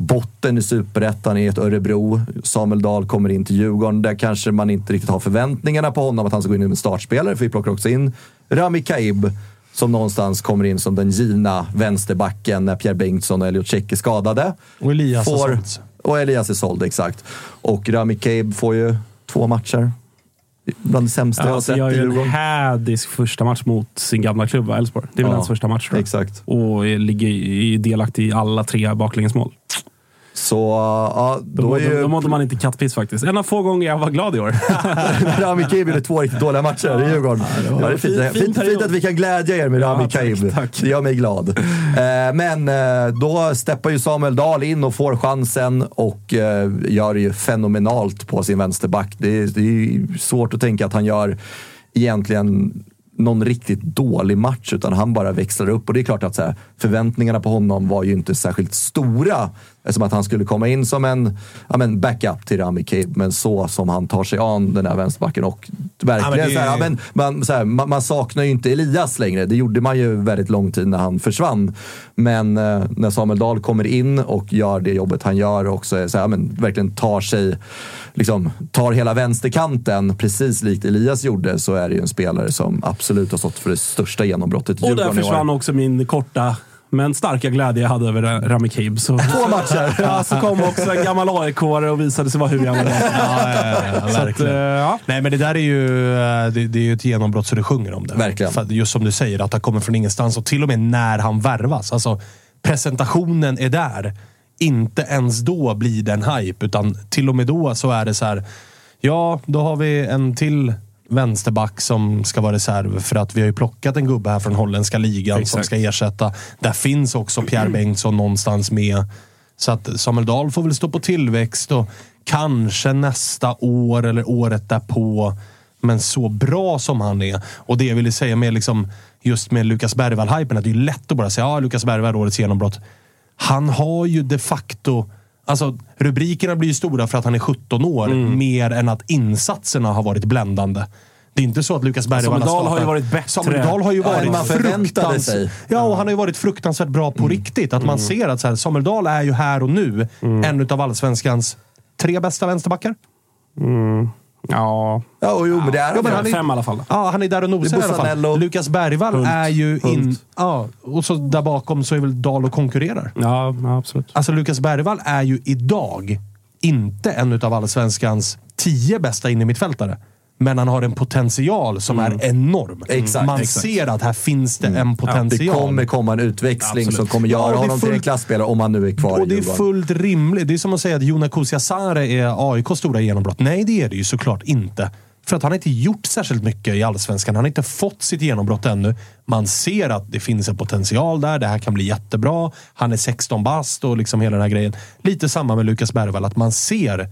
botten i superettan i ett Örebro. Samuel Dahl kommer in till Djurgården. Där kanske man inte riktigt har förväntningarna på honom att han ska gå in som startspelare. För vi plockar också in Rami Kaib som någonstans kommer in som den givna vänsterbacken när Pierre Bengtsson och Elliot Check är skadade. Och Elias har sålts. Och Elias är såld, exakt. Och Rami Kaib får ju två matcher. Bland det sämsta jag har Alltså, sett gör i ju en Djurgården. hädisk första match mot sin gamla klubb Elfsborg. Det är väl Ja, hans första match tror jag. Exakt. Och är- ligger delaktig i alla tre baklängesmål. Så ja, Då, då ju... då mådde man inte kattpiss faktiskt. En av få gånger jag var glad i år. Rami Kaib gjorde två riktigt dåliga matcher i Djurgården. Ja, det är fint, fin- fin fint, fint att vi kan glädja er med Ja, Rami tack, Kaib. Det gör mig glad. Eh, Men eh, då steppar ju Samuel Dahl in och får chansen och eh, gör det ju fenomenalt på sin vänsterback. Det är, det är svårt att tänka att han gör egentligen någon riktigt dålig match, utan han bara växlar upp. Och det är klart att så här, förväntningarna på honom var ju inte särskilt stora. Som att han skulle komma in som en ja, men backup till Rami Kaib, men så som han tar sig an den här vänsterbacken. Och verkligen Ja, men så här, ja, men man, här, man, man saknar ju inte Elias längre. Det gjorde man ju väldigt lång tid när han försvann. Men eh, när Samuel Dahl kommer in och gör det jobbet han gör och så här, ja, men verkligen tar sig, liksom, tar hela vänsterkanten precis likt Elias gjorde så är det ju en spelare som absolut har stått för det största genombrottet i Och där försvann också min korta men starka glädje jag hade över Rami Kaib. Så, Två matcher! ja, så kom också en gammal aik och visade sig vara hur gammal. Ja, ja, ja, Så att, eh, ja. Nej, men det där är ju, eh, det, det är ju ett genombrott så det sjunger om det. Verkligen. För just som du säger, att han kommer från ingenstans och till och med när han värvas. Alltså, presentationen är där. Inte ens då blir det en hype, utan till och med då så är det så här. Ja, då har vi en till vänsterback som ska vara reserv för att vi har ju plockat en gubbe här från holländska ligan som Exakt. ska ersätta. Där finns också Pierre Bengtsson någonstans med. Så att Samuel Dahl får väl stå på tillväxt och kanske nästa år eller året därpå. Men så bra som han är. Och det jag ville säga med liksom, just med Lukas Bergvall-hypen, att det är lätt att bara säga ja, Lukas Bergvall, årets genombrott. Han har ju de facto Alltså, rubrikerna blir ju stora för att han är 17 år, mer än att insatserna har varit bländande. Det är inte så att Lukas Bergvall Samuel Dahl har ju startat- varit bättre. Samuel Dahl har ju Ja, varit man förväntade fruktans- sig. Ja, och han har ju varit fruktansvärt bra på riktigt. Att man ser att så här, Samuel Dahl är ju här och nu en av allsvenskans tre bästa vänsterbackar. Ja, Ja, och jo, men det är Ja, men han. är- fem i alla fall. Ja, han är där och nosar i alla fall. Lukas Bergvall Hult. är ju in... Ja, och så där bakom så är väl Dahl och konkurrerar. Ja, ja absolut. Alltså Lukas Bergvall är ju idag inte en av allsvenskans tio bästa innermittfältare. Men han har en potential som är enorm. Exakt, Man exakt. ser att här finns det en Det potential. kommer komma en utväxling Absolut. som kommer Ja, göra det är honom till en fullt- klassspelare om han nu är kvar Och det är fullt rimligt. Det är som att säga att Jona Kusiasare är AIKs stora genombrott. Nej, det är det ju såklart inte. För att han har inte gjort särskilt mycket i Allsvenskan. Han har inte fått sitt genombrott ännu. Man ser att det finns en potential där. Det här kan bli jättebra. Han är 16 bast och liksom hela den här grejen. Lite samma med Lukas Bergvall. Att man ser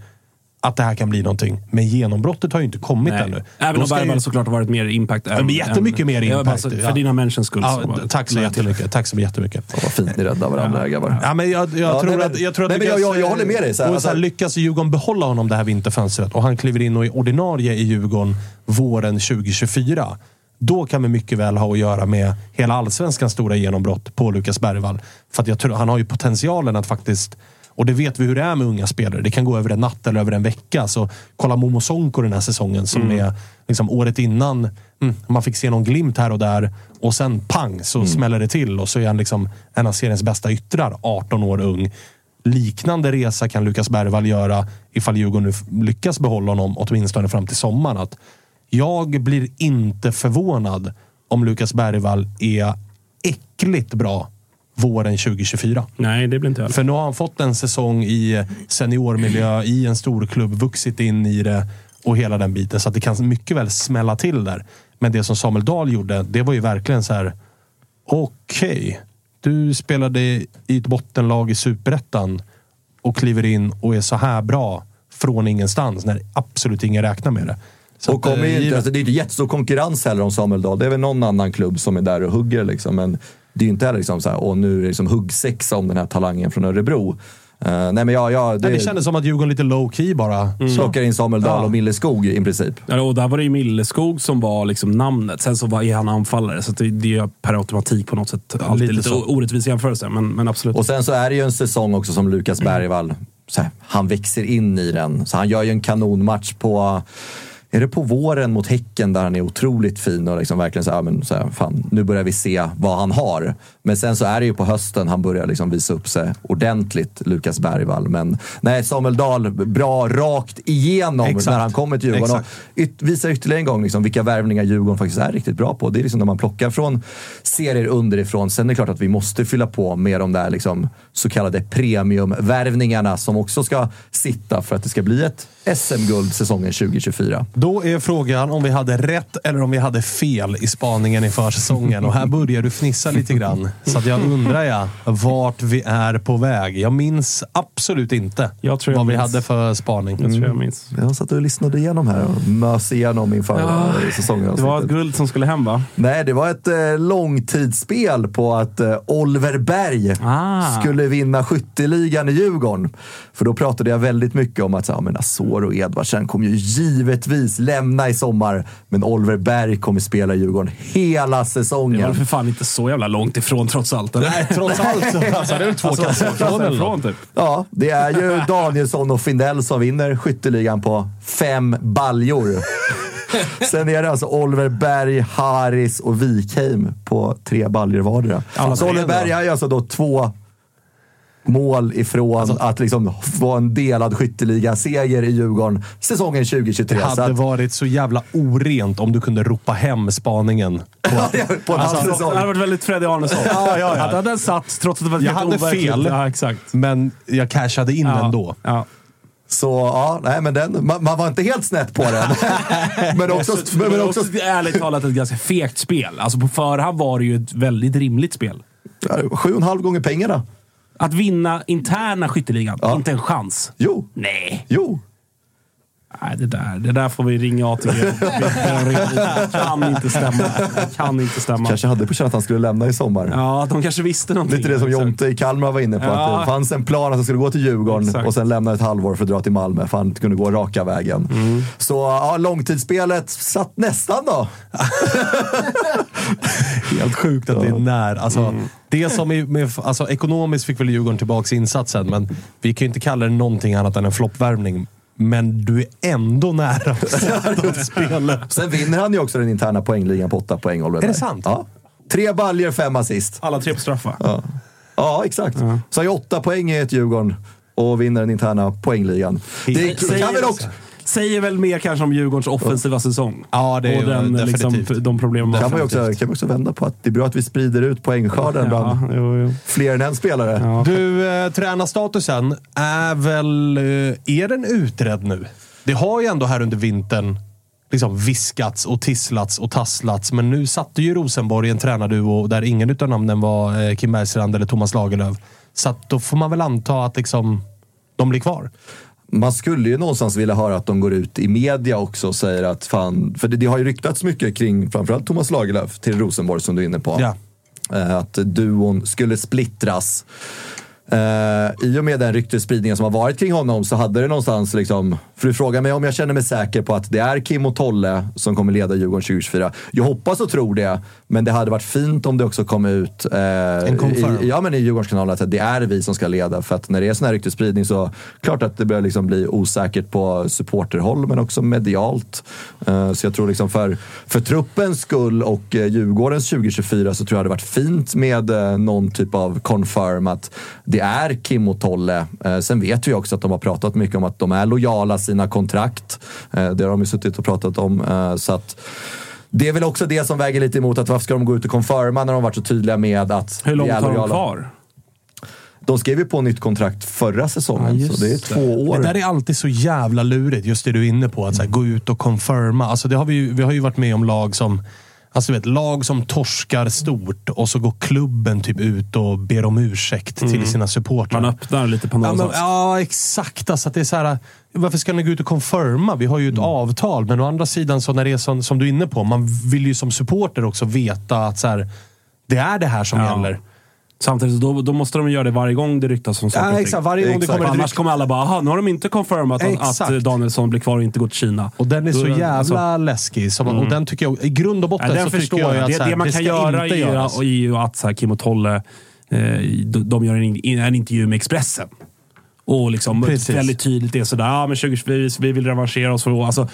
att det här kan bli någonting. Men genombrottet har ju inte kommit ännu. Även om ju- Bergvall såklart har varit mer impact. än- men jättemycket än- mer Ja, impact, alltså, ja. För dina mentions skull. Ja, så det- tack så jättemycket. Tack så jättemycket. Vad fint ni räddar varandra här grabbar. Ja, men jag, jag, Ja, tror nej, att, jag tror att nej, men lyckas, jag- jag- jag håller med dig, så här, och så här, alltså- lyckas Djurgården behålla honom det här vinterfönstret och han kliver in och är ordinarie i Djurgården våren 2024. Då kan vi mycket väl ha att göra med hela allsvenskans stora genombrott på Lukas Bergvall. För att jag tror, han har ju potentialen att faktiskt och det vet vi hur det är med unga spelare. Det kan gå över en natt eller över en vecka. Så kolla Momo Sonko den här säsongen som är liksom året innan. Mm, man fick se någon glimt här och där och sen pang så smäller det till och så är han liksom en av seriens bästa yttrar, 18 år ung. Liknande resa kan Lukas Bergvall göra ifall Djurgården nu lyckas behålla honom åtminstone fram till sommaren. Att jag blir inte förvånad om Lukas Bergvall är äckligt bra våren 2024. Nej, det blir inte jag. För nu har han fått en säsong i seniormiljö, i en stor klubb, vuxit in i det och hela den biten. Så att det kan mycket väl smälla till där. Men det som Samuel Dahl gjorde, det var ju verkligen så här. Okej, du spelade i ett bottenlag i Superettan och kliver in och är så här bra från ingenstans när absolut ingen räknar med det. Så Och kommer eh, ju inte, alltså, det är inte jättestor konkurrens heller om Samuel Dahl. Det är väl någon annan klubb som är där och hugger. Liksom. Men det är ju inte heller liksom så här, och nu är det liksom huggsexa om den här talangen från Örebro. Eh, nej men ja, ja det, Nej, det kändes som att Djurgården lite low key bara. plockar in Samuel Dahl Ja. och Milleskog i princip. Ja, och där var det ju Milleskog som var liksom namnet. Sen så var, är han anfallare, så det, det är per automatik på något sätt alltid lite lite, orättvis jämförelse. Men, men absolut. Och sen så är det ju en säsong också som Lukas Bergvall, så här, han växer in i den. Så han gör ju en kanonmatch på är det på våren mot Häcken där han är otroligt fin och liksom verkligen så här, men så här, fan, nu börjar vi se vad han har. Men sen så är det ju på hösten han börjar liksom visa upp sig ordentligt, Lukas Bergvall. Men nej, Samuel Dahl, bra rakt igenom Exakt. när han kommer till Djurgården. Yt, visar ytterligare en gång liksom vilka värvningar Djurgården faktiskt är riktigt bra på. Det är liksom när man plockar från serier underifrån. Sen är det klart att vi måste fylla på med de där liksom så kallade premiumvärvningarna som också ska sitta för att det ska bli ett SM-guld säsongen 2024. Då är frågan om vi hade rätt eller om vi hade fel i spaningen i försäsongen. Och här börjar du fnissa lite grann. Så att jag undrar ja, vart vi är på väg. Jag minns absolut inte Jag tror jag vad vi minns. hade för spaning. Jag tror jag minns. Jag satt och lyssnade igenom här och mös igenom inför Ja, ja, säsongen. Det var ett guld som skulle hem va? Nej, det var ett eh, långtidsspel på att eh, Oliver Berg Ah. skulle vinna skytteligan i Djurgården. För då pratade jag väldigt mycket om att så, ja, men Azor och Edvardsen kommer ju givetvis lämna i sommar. Men Oliver Berg kommer spela i Djurgården hela Det säsongen. var väl för fan inte så jävla långt ifrån trots allt. Eller? Nej, trots allt så alltså, det är väl två Alltså, kassar ifrån eller ifrån, något. typ. Ja, det är ju Danielsson och Findell som vinner skytteligan på fem baljor. Sen är det alltså Oliver Berg, Haris och Wikheim på tre baljor vardera. Alla Så Oliver Berg är ju alltså då två mål ifrån att liksom få en delad skytteliga-seger i Djurgården säsongen 2023. Det Så hade att, varit så jävla orent om du kunde ropa hem spaningen. På, på en Alltså, säsong. det hade varit väldigt Freddy Arnesson. Ja, ja, ja. Att den satt trots att det var Jag hade overkligt. fel. Ja, exakt. men jag cashade in Ja, ändå. Ja. Så ja, nej, men den, man, man var inte helt snett på den. men också, men, men också ärligt talat ett ganska fegt spel. Alltså på förhand var det ju ett väldigt rimligt spel. sju och en halv gånger pengarna. Att vinna interna skytteligan, Ja. inte en chans. Jo, Nej. jo. Nej, det där, det där får vi ringa ATG. Det kan inte stämma. Det kan inte stämma. Kanske hade på känn att han skulle lämna i sommar. Ja, de kanske visste någonting. Lite det som Jonte i Kalmar var inne på. Ja. Att det fanns en plan att han skulle gå till Djurgården Exakt. och sen lämna ett halvår för att dra till Malmö för att han inte kunde gå raka vägen. Mm. Så ja, långtidsspelet satt nästan då. Helt sjukt att det är när. Alltså, det som är med, alltså, ekonomiskt fick väl Djurgården tillbaka insatsen, men vi kan ju inte kalla det någonting annat än en floppvärvning. Men du är ändå nära att sätta spelet. Sen vinner han ju också den interna poängligan på åtta poäng. Oliver Är det sant? Ja. Tre baljer, fem assist. Alla tre på straffar. Ja, ja exakt. Så han har ju åtta poäng i ett Djurgården och vinner den interna poängligan. Det kan väl också... säger väl mer kanske om Djurgårdens offensiva säsong. Ja, det är och den, liksom, definitivt. de problem man kan man också, kan man också vända på att det är bra att vi sprider ut poängskörden Ja, bland jo, jo. fler än en spelare. Ja. Du, eh, tränarstatusen är väl... Eh, är den utredd nu? Det har ju ändå här under vintern liksom viskats och tisslats och tasslats, men nu satte ju Rosenborg en tränarduo där ingen utav namnen var eh, Kim Bergstrand eller Thomas Lagerlöf. Så att då får man väl anta att liksom, de blir kvar. Man skulle ju någonstans vilja höra att de går ut i media också och säger att fan, för det, det har ju ryktats mycket kring framförallt Thomas Lagerlöf till Rosenborg som du är inne på. Ja. Eh, Att duon skulle splittras. Eh, I och med den ryktesspridningen som har varit kring honom så hade det någonstans liksom, för du frågar mig om jag känner mig säker på att det är Kim och Tolle som kommer leda Djurgården 2024. Jag hoppas och tror det, men det hade varit fint om det också kom ut eh, i, ja, men i Djurgårdskanalen att det är vi som ska leda. För att när det är sån här ryktesspridning så klart att det börjar liksom bli osäkert på supporterhåll men också medialt. Eh, så jag tror liksom för, för truppens skull och eh, Djurgårdens 2024 så tror jag det hade varit fint med eh, någon typ av confirm att det är Kim och Tolle. Eh, sen vet vi också att de har pratat mycket om att de är lojala sina kontrakt. Eh, det har de ju suttit och pratat om. Eh, så att det är väl också det som väger lite emot att varför ska de gå ut och confirma när de varit så tydliga med att Hur långt har de kvar? De skrev ju på nytt kontrakt förra säsongen, Ja, så det är två år. Det där är alltid så jävla lurigt, just det du är inne på. Att här, gå ut och confirma. Alltså, det har vi, ju- vi har ju varit med om lag som Alltså, vet, lag som torskar stort och så går klubben typ ut och ber om ursäkt till sina supportrar. Man öppnar lite Ja, Pandoras men, ask. ja, exakt. Alltså, att det är så här, varför ska ni gå ut och confirma? Vi har ju ett avtal, men å andra sidan, så när det är som, som du är inne på, man vill ju som supporter också veta att så här, det är det här som Ja. gäller. Samtidigt, då, då måste de göra det varje gång det ryktas om saker Ja, exakt. Varje gång det Exakt. kommer ett Annars kommer alla bara, aha, nu har de inte confirmat att, att Danielsson blir kvar och inte går till Kina. Och den är så jävla alltså, läskig. Som, Och den tycker jag, i grund och botten den så tycker förstår jag, jag. att Det, här, det man det kan göra är, ju att så här, Kim och Tolle eh, de, gör en, en intervju med Expressen. Och liksom Precis. väldigt tydligt är sådär, ja men 2024, vi vill revanschera oss. För, alltså,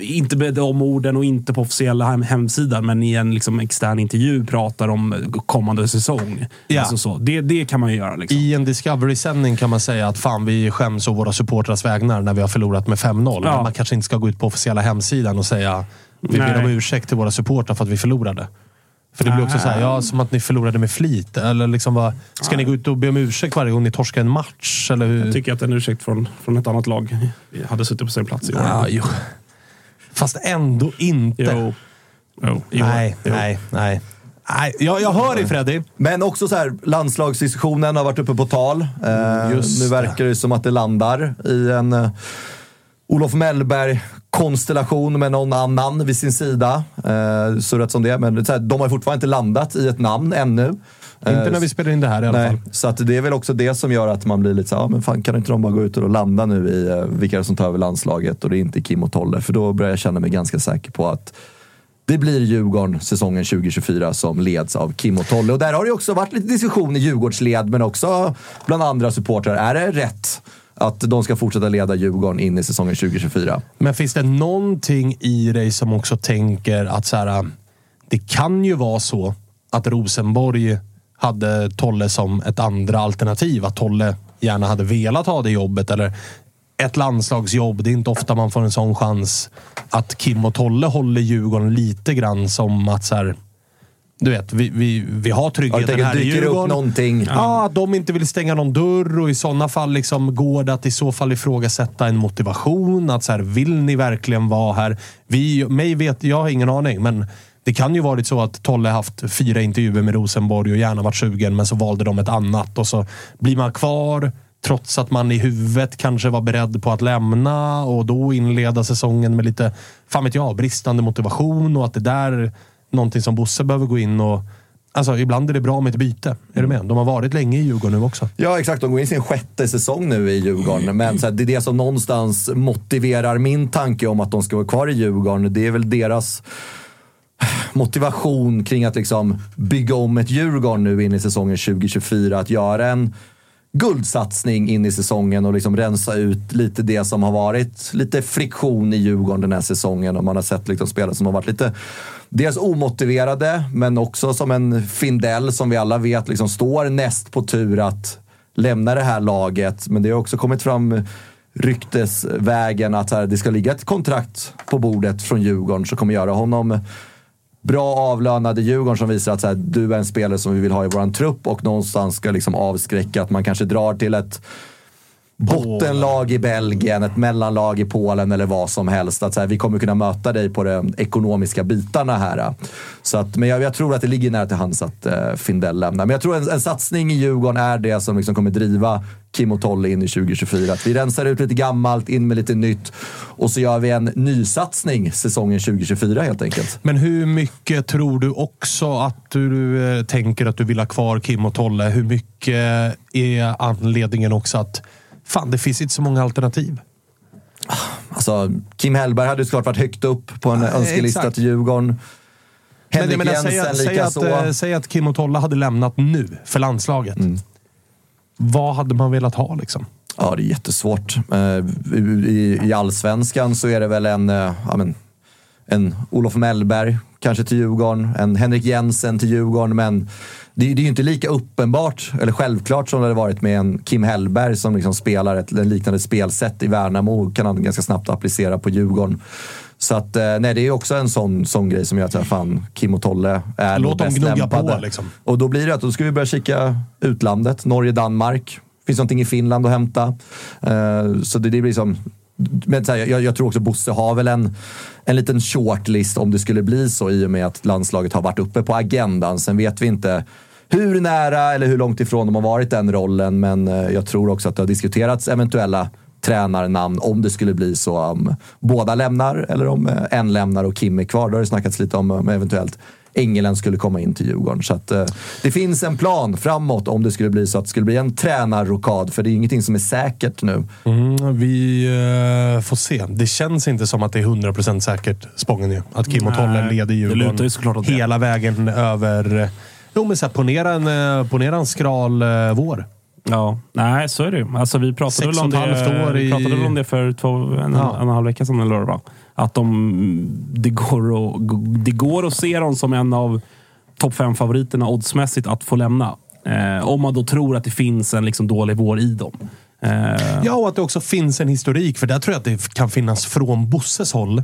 inte med de orden och inte på officiella hem, hemsidan, men i en liksom, extern intervju pratar om kommande säsong. Ja. Alltså, så. Det, det kan man ju göra. Liksom. I en Discovery-sändning kan man säga att fan, vi skäms å våra supportrars vägnar när vi har förlorat med 5-0. Ja. Men man kanske inte ska gå ut på officiella hemsidan och säga vi ber om ursäkt till våra supportrar för att vi förlorade. För det blir också så här, ja, som att ni förlorade med flit. Eller liksom, vad, ska ni gå ut och be om ursäkt varje gång ni torskar en match? Eller hur? Jag tycker att en ursäkt från, från ett annat lag hade suttit på sin plats i år. ja, jo. Fast ändå inte. Jo. Jo. Nej, Jo. nej, nej. nej jag, jag hör dig Freddy. Men också så här, landslagsdiskussionen har varit uppe på tal. Eh, just nu verkar det som att det landar i en eh, Olof Mellberg-konstellation med någon annan vid sin sida. Eh, så rätt som det. Men så här, de har fortfarande inte landat i ett namn ännu. Inte Eh, när vi spelar in det här i alla Nej, fall. så att det är väl också det som gör att man blir lite så ja, men fan kan inte de bara gå ut och landa nu i eh, vilka som tar över landslaget och det är inte Kim och Tolle. För då börjar jag känna mig ganska säker på att det blir Djurgården säsongen 2024 som leds av Kim och Tolle. Och där har det också varit lite diskussion i Djurgårdsled, men också bland andra supportrar. Är det rätt att de ska fortsätta leda Djurgården in i säsongen 2024? Men finns det någonting i dig som också tänker att så här, det kan ju vara så att Rosenborg hade Tolle som ett andra alternativ. Att Tolle gärna hade velat ha det jobbet. Eller ett landslagsjobb. Det är inte ofta man får en sån chans. Att Kim och Tolle håller Djurgården lite grann som att så här, du vet, vi, vi, vi har tryggheten här i det upp Djurgården. någonting? Ja, att de inte vill stänga någon dörr och i sådana fall liksom går det att i så fall ifrågasätta en motivation. Att så här, vill ni verkligen vara här? Vi, mig vet, jag har ingen aning, men det kan ju varit så att Tolle haft fyra intervjuer med Rosenborg och gärna varit sugen, men så valde de ett annat och så blir man kvar. Trots att man i huvudet kanske var beredd på att lämna och då inleda säsongen med lite, fan vet jag, bristande motivation och att det där är någonting som Bosse behöver gå in och Alltså, ibland är det bra med ett byte. Är du med? De har varit länge i Djurgården nu också. Ja, exakt. De går in i sin sjätte säsong nu i Djurgården. Men så här, det är det som någonstans motiverar min tanke om att de ska vara kvar i Djurgården. Det är väl deras motivation kring att liksom bygga om ett Djurgården nu in i säsongen 2024. Att göra en guldsatsning in i säsongen och liksom rensa ut lite det som har varit lite friktion i Djurgården den här säsongen. Och man har sett liksom spelare som har varit lite dels omotiverade, men också som en Findell som vi alla vet liksom står näst på tur att lämna det här laget. Men det har också kommit fram ryktesvägen att här, det ska ligga ett kontrakt på bordet från Djurgården som kommer göra honom bra avlönade Djurgården som visar att så här, du är en spelare som vi vill ha i vår trupp och någonstans ska liksom avskräcka att man kanske drar till ett bottenlag i Belgien, ett mellanlag i Polen eller vad som helst. Att så här, vi kommer kunna möta dig på de ekonomiska bitarna här. Så att, men jag, jag tror att det ligger nära till hands att uh, Findell lämnar. Men jag tror en, en satsning i Djurgården är det som liksom kommer driva Kim och Tolle in i 2024. Att vi rensar ut lite gammalt, in med lite nytt och så gör vi en nysatsning säsongen 2024 helt enkelt. Men hur mycket tror du också att du eh, tänker att du vill ha kvar Kim och Tolle? Hur mycket är anledningen också att fan, det finns inte så många alternativ? Alltså, Kim Hellberg hade såklart varit högt upp på en ja, önskelista exakt. till Djurgården. Henrik men, Jensen säg, säg, att, äh, säg att Kim och Tolle hade lämnat nu för landslaget. Mm. Vad hade man velat ha liksom? Ja, det är jättesvårt. Uh, i, I allsvenskan så är det väl en, uh, ja, men, en Olof Mellberg kanske till Djurgården, en Henrik Jensen till Djurgården, men det, det är ju inte lika uppenbart eller självklart som det hade varit med en Kim Hellberg som liksom spelar ett liknande spelsätt i Värnamo och kan han ganska snabbt applicera på Djurgården. Så att, eh, nej, det är också en sån, sån grej som gör att fan, Kim och Tolle är Låt dem gnugga lämpade. på liksom. Och då blir det att då ska vi börja kika utlandet. Norge, Danmark. Finns någonting i Finland att hämta. Uh, så det, det blir som... Men här, jag, jag, tror också Bosse har väl en, en liten shortlist om det skulle bli så i och med att landslaget har varit uppe på agendan. Sen vet vi inte hur nära eller hur långt ifrån de har varit den rollen, men eh, jag tror också att det har diskuterats eventuella tränarnamn om det skulle bli så om båda lämnar eller om eh, en lämnar och Kim är kvar. Då har det snackats lite om, om eventuellt Engelen skulle komma in till Djurgården. Så att, eh, det finns en plan framåt om det skulle bli så att det skulle bli en tränarrokad. För det är ingenting som är säkert nu. Mm, vi uh, får se. Det känns inte som att det är 100% säkert, Spången ju. Att Kim och Tolle leder Djurgården hela vägen över Jo, men så här, ponera, en, eh, ponera en skral eh, vår. Ja, nej så är det ju. Alltså, vi pratade väl om det, år i... pratade väl om det för två, en, ja. en, en halv vecka sedan, eller vad det var. Att de, det, går att, det går att se dem som en av topp fem favoriterna oddsmässigt att få lämna. Eh, om man då tror att det finns en liksom dålig vår i dem. Eh. Ja, och att det också finns en historik. För där tror jag att det kan finnas från Bosses håll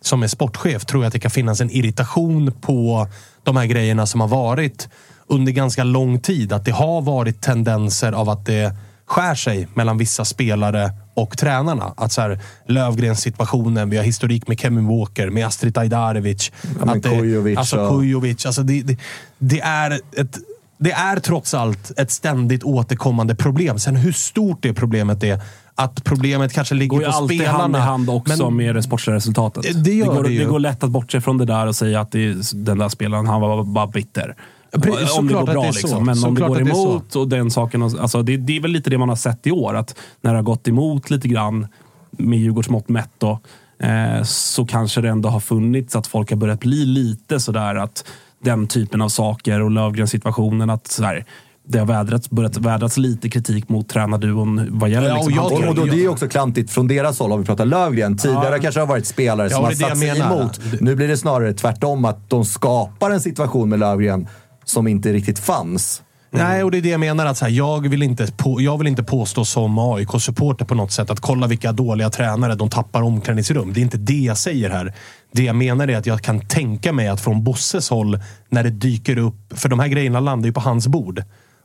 som är sportchef tror jag att det kan finnas en irritation på de här grejerna som har varit under ganska lång tid. Att det har varit tendenser av att det skär sig mellan vissa spelare och tränarna. Att så här, Lövgrens situationen, vi har historik med Kevin Walker, med Astrid Ajdarevic. Ja, att det, Kujovic. Alltså Kujovic. Alltså det, det, det, är ett, det är trots allt ett ständigt återkommande problem. Sen hur stort det problemet är att problemet kanske ligger på spelarna. Det går ju alltid hand i hand också men, med det sportsliga resultatet. Det, det, går, det, det går lätt att bortse från det där och säga att den där spelaren, han var bara bitter. Precis, om det går bra det liksom. Men om det går emot och den saken. Alltså, det, det är väl lite det man har sett i år. Att när det har gått emot lite grann med Djurgårds mått mätt då, eh, så kanske det ändå har funnits att folk har börjat bli lite sådär att den typen av saker och Lövgrens situationen att så här, det har vädrats, börjat vädras lite kritik mot tränarduon vad gäller ja, liksom och, jag, och då, Det är också klantigt från deras håll om vi pratar Lövgren. Tidigare ja. kanske det har varit spelare ja, som har satt sig emot. Nu blir det snarare tvärtom, att de skapar en situation med Lövgren som inte riktigt fanns. Mm. Nej, och det är det jag menar. Att så här, jag, vill inte på, jag vill inte påstå som AIK-supporter på något sätt att kolla vilka dåliga tränare de tappar omklädningsrum. Det är inte det jag säger här. Det jag menar är att jag kan tänka mig att från Bosses håll, när det dyker upp... För de här grejerna landar ju på hans bord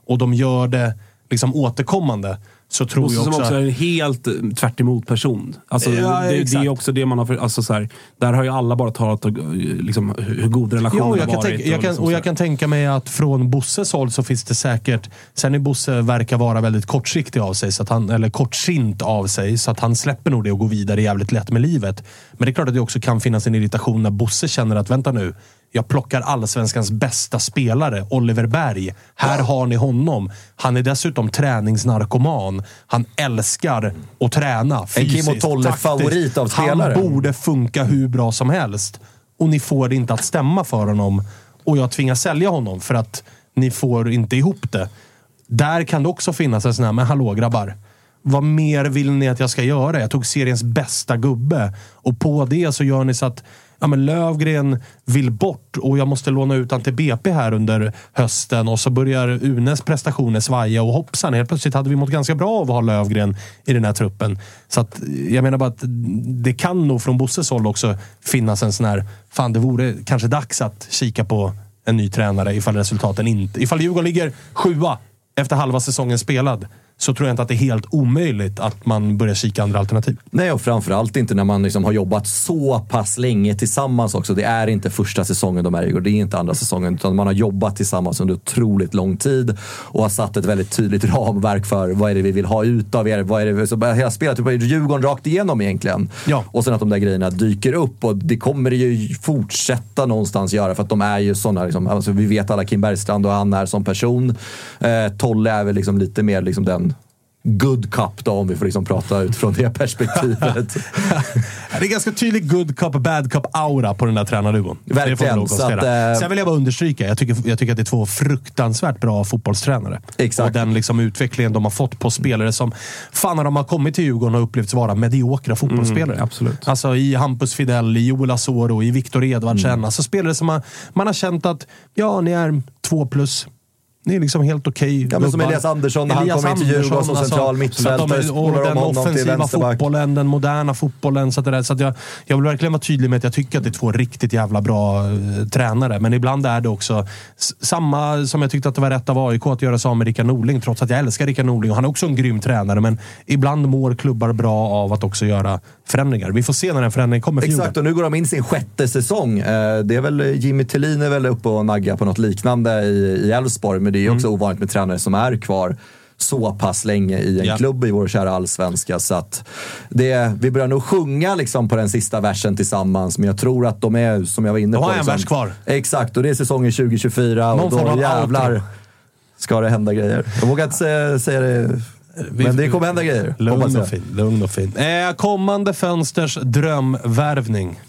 och de gör det liksom återkommande så tror Bosse jag som också... också är en helt eh, tvärt emot person. Alltså, Ja, det, det är också det man har... För, alltså, så här, där har ju alla bara talat om eh, liksom, hur god relationen Jo, jag har varit. tänka, jag, kan, liksom och jag kan tänka mig att från Bosses håll så finns det säkert... Sen är Bosse verkar vara väldigt kortsiktig av sig, så att han, eller kortsint av sig, så att han släpper nog det och går vidare jävligt lätt med livet. Men det är klart att det också kan finnas en irritation när Bosse känner att, vänta nu, jag plockar allsvenskans bästa spelare, Oliver Berg. Här har ni honom. Han är dessutom träningsnarkoman. Han älskar att träna fysiskt, Kim och Tolle-favorit av spelare. Han borde funka hur bra som helst. Och ni får det inte att stämma för honom. Och jag tvingas sälja honom för att ni får inte ihop det. Där kan det också finnas en sån här, men hallå grabbar. Vad mer vill ni att jag ska göra? Jag tog seriens bästa gubbe. Och på det så gör ni så att ja, men Lövgren vill bort och jag måste låna ut han till BP här under hösten. Och så börjar Unes prestationer svaja och hoppsan, helt plötsligt hade vi mått ganska bra av att ha Lövgren i den här truppen. Så att, jag menar bara att det kan nog från Bosses håll också finnas en sån här, fan det vore kanske dags att kika på en ny tränare ifall resultaten inte... Ifall Djurgården ligger sjua efter halva säsongen spelad så tror jag inte att det är helt omöjligt att man börjar kika andra alternativ. Nej, och framförallt inte när man liksom har jobbat så pass länge tillsammans också. Det är inte första säsongen de är i och det är inte andra säsongen. Utan man har jobbat tillsammans under otroligt lång tid och har satt ett väldigt tydligt ramverk för vad är det vi vill ha ut av er. Vad är det, så hela spelet typ Djurgården rakt igenom egentligen. Ja. Och sen att de där grejerna dyker upp och det kommer det ju fortsätta någonstans göra för att de är ju sådana, liksom, alltså, vi vet alla Kim Bergstrand och han är som person. Eh, Tolle är väl liksom lite mer liksom den good cup då, om vi får liksom prata utifrån det perspektivet. Det är ganska tydlig good cop, bad cop-aura på den där tränarduon. Verkligen, så att, eh, Sen vill jag bara understryka, jag tycker, jag tycker att det är två fruktansvärt bra fotbollstränare. Exakt. Och den liksom utvecklingen de har fått på spelare som, fan när de har kommit till Djurgården och upplevts vara mediokra fotbollsspelare. Mm, absolut. Alltså i Hampus Fidel, i Joel Asoro, i Viktor Edvardsen. Mm. Alltså spelare som man, man har känt att, ja, ni är två plus. Ni är liksom helt okej Ja, men som. Elias Andersson när han Elias kommer in till Djurgården som central mittfältare, de- Och de den offensiva fotbollen, den moderna fotbollen. Så att det där, så att jag, jag vill verkligen vara tydlig med att jag tycker att det är två riktigt jävla bra eh, tränare. Men ibland är det också samma som jag tyckte att det var rätt av AIK att göra sig av med Rickard Norling. Trots att jag älskar Rickard Norling och han är också en grym tränare. Men ibland mår klubbar bra av att också göra förändringar. Vi får se när den förändringen kommer för Exakt, och nu går de in sin sjätte säsong. Eh, Det är väl Jimmy Tillin är väl uppe och naggar på något liknande i Elfsborg, det är ju också ovanligt med tränare som är kvar så pass länge i en Ja. klubb i vår kära allsvenska. Så att det, vi börjar nog sjunga liksom på den sista versen tillsammans, men jag tror att de är, som jag var inne De på... har en liksom, vers kvar. Exakt, och det är säsongen 2024 Någon och då jävlar outro. ska det hända grejer. Jag vågar inte säga, säga det, men det kommer hända grejer. Lugn och fin. Lugn och fin. Eh, kommande fönsters drömvärvning.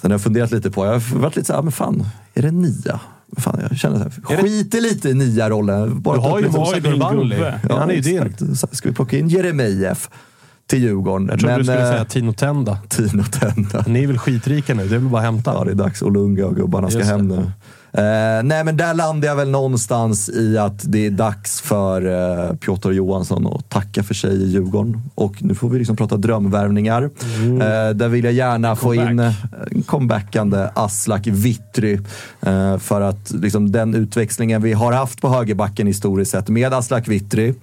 Den har jag funderat lite på. Jag har varit lite såhär, men fan, är det nia? Fan, jag känner såhär, skiter lite i nia-rollen. Bara Du har ju lite- Mosa Gurbanli. Ja, Han är ju din. ska vi plocka in Jeremejeff till Djurgården. Jag trodde du skulle eh, säga Tino Tenda. Tino Tenda. Ni är väl skitrika nu? Det är väl bara att hämta. Ja, det är dags. Olunga och gubbarna ska Just hem det. nu. Eh, nej, men där landar jag väl någonstans i att det är dags för eh, Piotr Johansson att tacka för sig i Djurgården. Och nu får vi liksom prata drömvärvningar. Eh, där vill jag gärna få in eh, comebackande Aslak Vittry. Eh, för att liksom, den utväxlingen vi har haft på högerbacken historiskt sett med Aslak Vittry,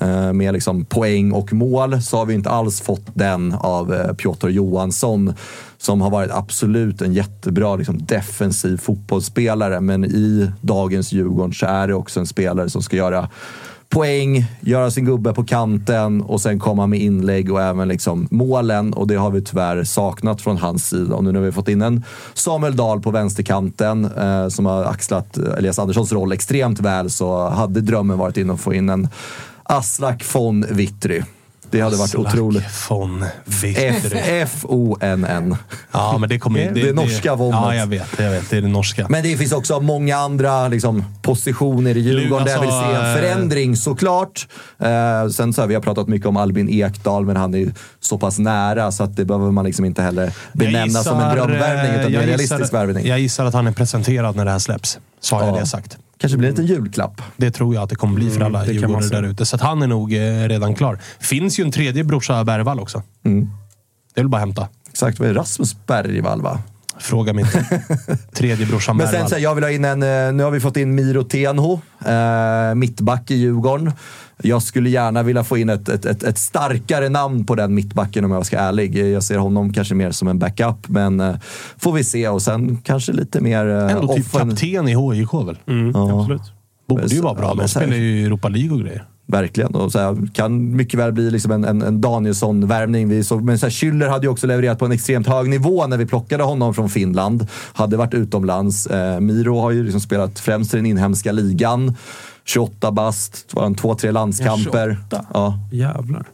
eh, med liksom poäng och mål, så har vi inte alls fått den av eh, Piotr Johansson som har varit absolut en jättebra liksom, defensiv fotbollsspelare. Men i dagens Djurgården så är det också en spelare som ska göra poäng, göra sin gubbe på kanten och sen komma med inlägg och även liksom målen. Och det har vi tyvärr saknat från hans sida. Och nu när vi fått in en Samuel Dahl på vänsterkanten eh, som har axlat eh, Elias Anderssons roll extremt väl så hade drömmen varit in att få in en Aslak von Wittry. Det hade varit otroligt. von. F-O-N-N. Ja, men det kommer ju... Det är norska våldet. Ja, jag vet. Jag vet. Det är det norska. Men det finns också många andra liksom, positioner i Djurgården där jag vill se en Alltså, förändring såklart. Eh, sen så här, vi har pratat mycket om Albin Ekdal, men han är ju så pass nära så att det behöver man liksom inte heller benämna som en drömvärvning, utan det en jag realistisk gissar, värvning. Jag gissar att han är presenterad när det här släpps. Så har jag Ja. det sagt. Kanske blir en liten julklapp. Det tror jag att det kommer bli för alla det kan man djurgårdare där ute. Så han är nog eh, redan klar. Finns ju en tredje brorsa Bergvall också. Mm. Det är väl bara att hämta. Exakt, vad är? Rasmus Bergvall va? Fråga mig inte. Tredje brorsan Men sen så här, jag vill ha in en, eh, nu har vi fått in Miro Tenho, eh, mittback i Djurgården. Jag skulle gärna vilja få in ett, ett, ett, ett starkare namn på den mittbacken om jag ska vara ärlig. Jag ser honom kanske mer som en backup, men eh, får vi se. Och sen kanske lite mer... eh, Ändå typ offen- kapten i HJK väl? Ja. Absolut. Borde ju vara bra. Ja, De spelar ju i Europa League och grejer. Verkligen. Och så här, kan mycket väl bli liksom en, en, en Danielsson-värvning. Vi såg- Men så här, Schüller hade ju också levererat på en extremt hög nivå när vi plockade honom från Finland. Hade varit utomlands. Eh, Miro har ju liksom spelat främst i den inhemska ligan. 28 bast, var han två, tre landskamper. 28? Ja, Jävlar.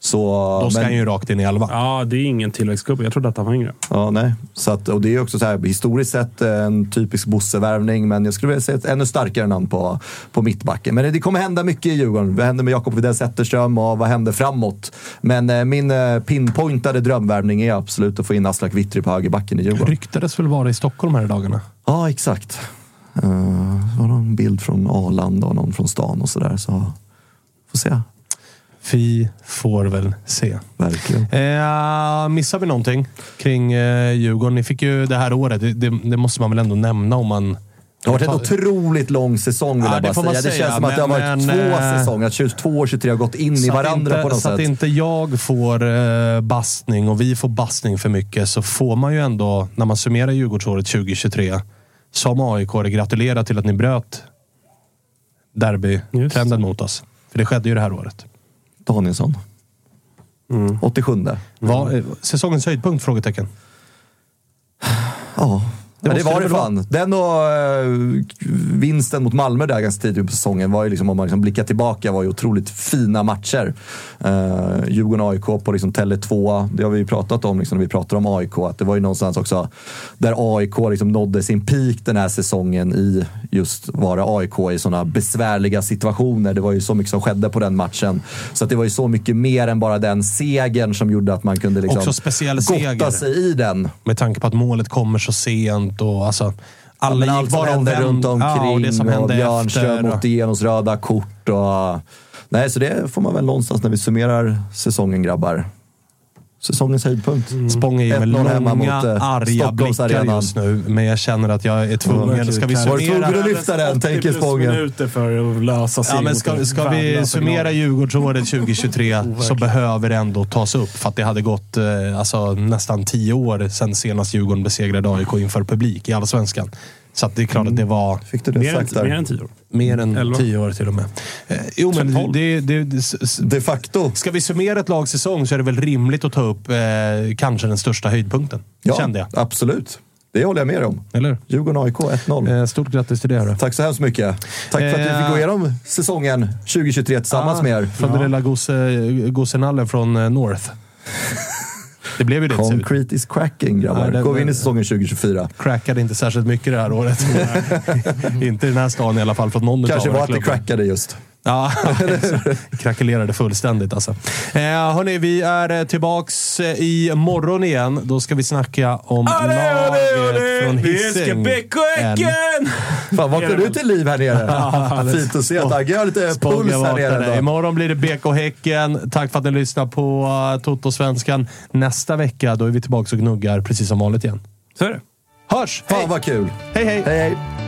så, Då ska men- han ju rakt in i elva. Ja, det är ingen tillväxtgubbe. Jag trodde att han var yngre. Ja, nej. Så att, och det är också så här, historiskt sett en typisk Bosse-värvning, men jag skulle vilja se ett ännu starkare namn på, på mittbacken. Men det kommer hända mycket i Djurgården. Vad händer med Jakob Widell Zetterström och vad händer framåt? Men eh, min eh, pinpointade drömvärvning är absolut att få in Aslak Witry på högerbacken i Djurgården. Ryktades väl vara i Stockholm här i dagarna. Ja, exakt. Uh, det var någon bild från Arlanda och någon från stan och sådär. Så får se. Vi får väl se. Verkligen. Eh, missar vi någonting kring eh, Djurgården? Ni fick ju det här året. Det, det, det måste man väl ändå nämna om man... Det har varit en otroligt lång säsong vill Ja, jag det bara får man säga. Det säga, känns som att det har varit men- två men, eh, säsonger. Att 22 och 23 har gått in i Så att varandra inte, på något så att sätt. inte jag får eh, bastning och vi får bastning för mycket så får man ju ändå, när man summerar Djurgårdsåret 2023, som AIK gratulera till att ni bröt derbytrenden mot oss. För det skedde ju det här året. Danielsson. Mm. 87. Var, eh, säsongens höjdpunkt? Frågetecken. Ja, Det men det var det fan. Den och eh, vinsten mot Malmö där ganska tidigt på säsongen var ju liksom, om man liksom blickar tillbaka, var ju otroligt fina matcher. Uh, Djurgården-AIK på liksom Tele2, det har vi ju pratat om liksom, när vi pratar om AIK, att det var ju någonstans också där AIK liksom nådde sin peak den här säsongen i just vara AIK i sådana besvärliga situationer. Det var ju så mycket som skedde på den matchen. Så att det var ju så mycket mer än bara den segern som gjorde att man kunde liksom Också gotta sig i den. Med tanke på att målet kommer så sent och alltså... Alla gick allt som och hände runt omkring Ja, och hände Björnström efter. åkte igenom röda kort. Och, nej, så det får man väl någonstans när vi summerar säsongen, grabbar. Säsongens höjdpunkt. Spång är ju med 1-0 hemma långa, mot, eh, arga blickar just nu. Men jag känner att jag är tvungen. Ska vi Var du tvungen summera... att lyfta den, tänker Spången? minuter för att lösa sig Ja, men ska, ska vi summera. Djurgårdsåret 2023 så behöver det ändå tas upp. För att det hade gått eh, alltså, nästan tio år sedan senast Djurgården besegrade AIK inför publik i Allsvenskan. Så att det är klart att det var Fick du det Mer sagt än, mer än tio år. mer än Elva. tio år till och med. Eh, jo, men det, det, det, De facto. Ska vi summera ett lags säsong så är det väl rimligt att ta upp eh, kanske den största höjdpunkten. Ja, Kände jag. absolut. Det håller jag med om. Eller? Djurgården-AIK 1-0. Eh, stort grattis till det. Hörru. Tack så hemskt mycket. Tack för att vi Eh, fick gå igenom säsongen 2023 tillsammans Ah, med er. Från den lilla gosse, gossenallen från eh, North. Det blev ju det. Concrete is cracking grabbar. Det- Går vi in i säsongen 2024? Crackade inte särskilt mycket det här året. inte i den här stan i alla fall. Från någon Kanske var att det crackade just. Ja, krackelerade fullständigt alltså. Eh, hörni, vi är eh, tillbaks eh, i morgon igen. Då ska vi snacka om laget från Hisingen. Fan, vaknade du till liv här nere? Fint att se att Agge har lite puls här nere. ändå. Imorgon blir det BK Häcken. Tack för att ni lyssnar på uh, Toto-svenskan. Nästa vecka då är vi tillbaka och gnuggar precis som vanligt igen. Så är det. Hörs! Hej! Fan vad kul. hej! hej. Hej hej.